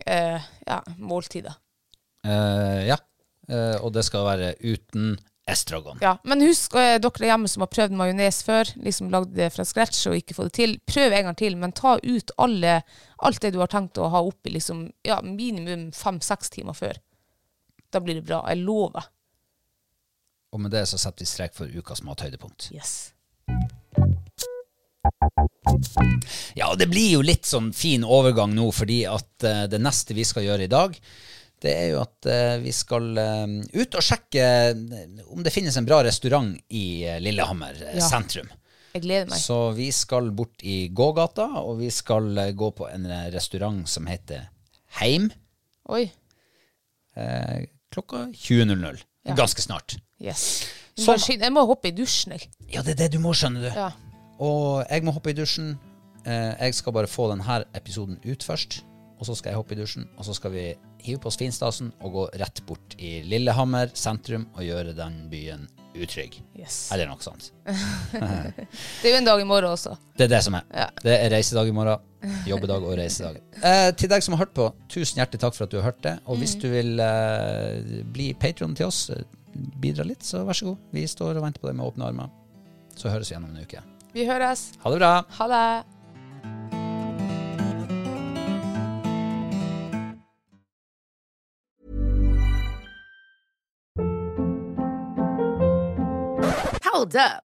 S2: eh, ja, måltid.
S1: Eh, ja. Eh, og det skal være uten estragon.
S2: Ja, men husk eh, dere hjemme som har prøvd majones før, liksom lagd det fra scratch og ikke fått det til, prøv en gang til, men ta ut alle, alt det du har tenkt å ha oppi liksom, ja, minimum fem-seks timer før. Da blir det bra, jeg lover.
S1: Og med det så setter vi strek for ukas mathøydepunkt.
S2: Yes.
S1: Ja, og det blir jo litt sånn fin overgang nå, fordi at uh, det neste vi skal gjøre i dag, det er jo at uh, vi skal uh, ut og sjekke om det finnes en bra restaurant i eh, Lillehammer eh,
S2: Ja.
S1: sentrum.
S2: Jeg gleder meg.
S1: Så vi skal bort i gågata, og vi skal gå på en restaurant som heter Heim
S2: Oi,
S1: klokka 20.00.
S2: Ja.
S1: Ganske snart.
S2: Yes.
S1: Sånn.
S2: må, jeg må hoppe i dusjen, jeg.
S1: Ja, det er det du må, skjønner du.
S2: Ja.
S1: Og jeg må hoppe i dusjen. Eh, jeg skal bare få denne episoden ut først. Og så skal jeg hoppe i dusjen, og så skal vi hive på oss finstasen og gå rett bort i Lillehammer sentrum og gjøre den byen utrygg.
S2: Yes.
S1: Eller noe sånt.
S2: Det er jo en dag i morgen også.
S1: Det er det som er.
S2: Ja.
S1: Det er reisedag i morgen. Jobbedag og reisedag. Eh, til deg som har hørt på, tusen hjertelig takk for at du har hørt det. Og hvis du vil eh, bli patron til oss, eh, bidra litt, så vær så god. Vi står og venter på deg med åpne armer. Så høres vi igjen om en uke.
S2: Vi høres.
S1: Ha det bra.
S2: Ha det.
S4: Hold up.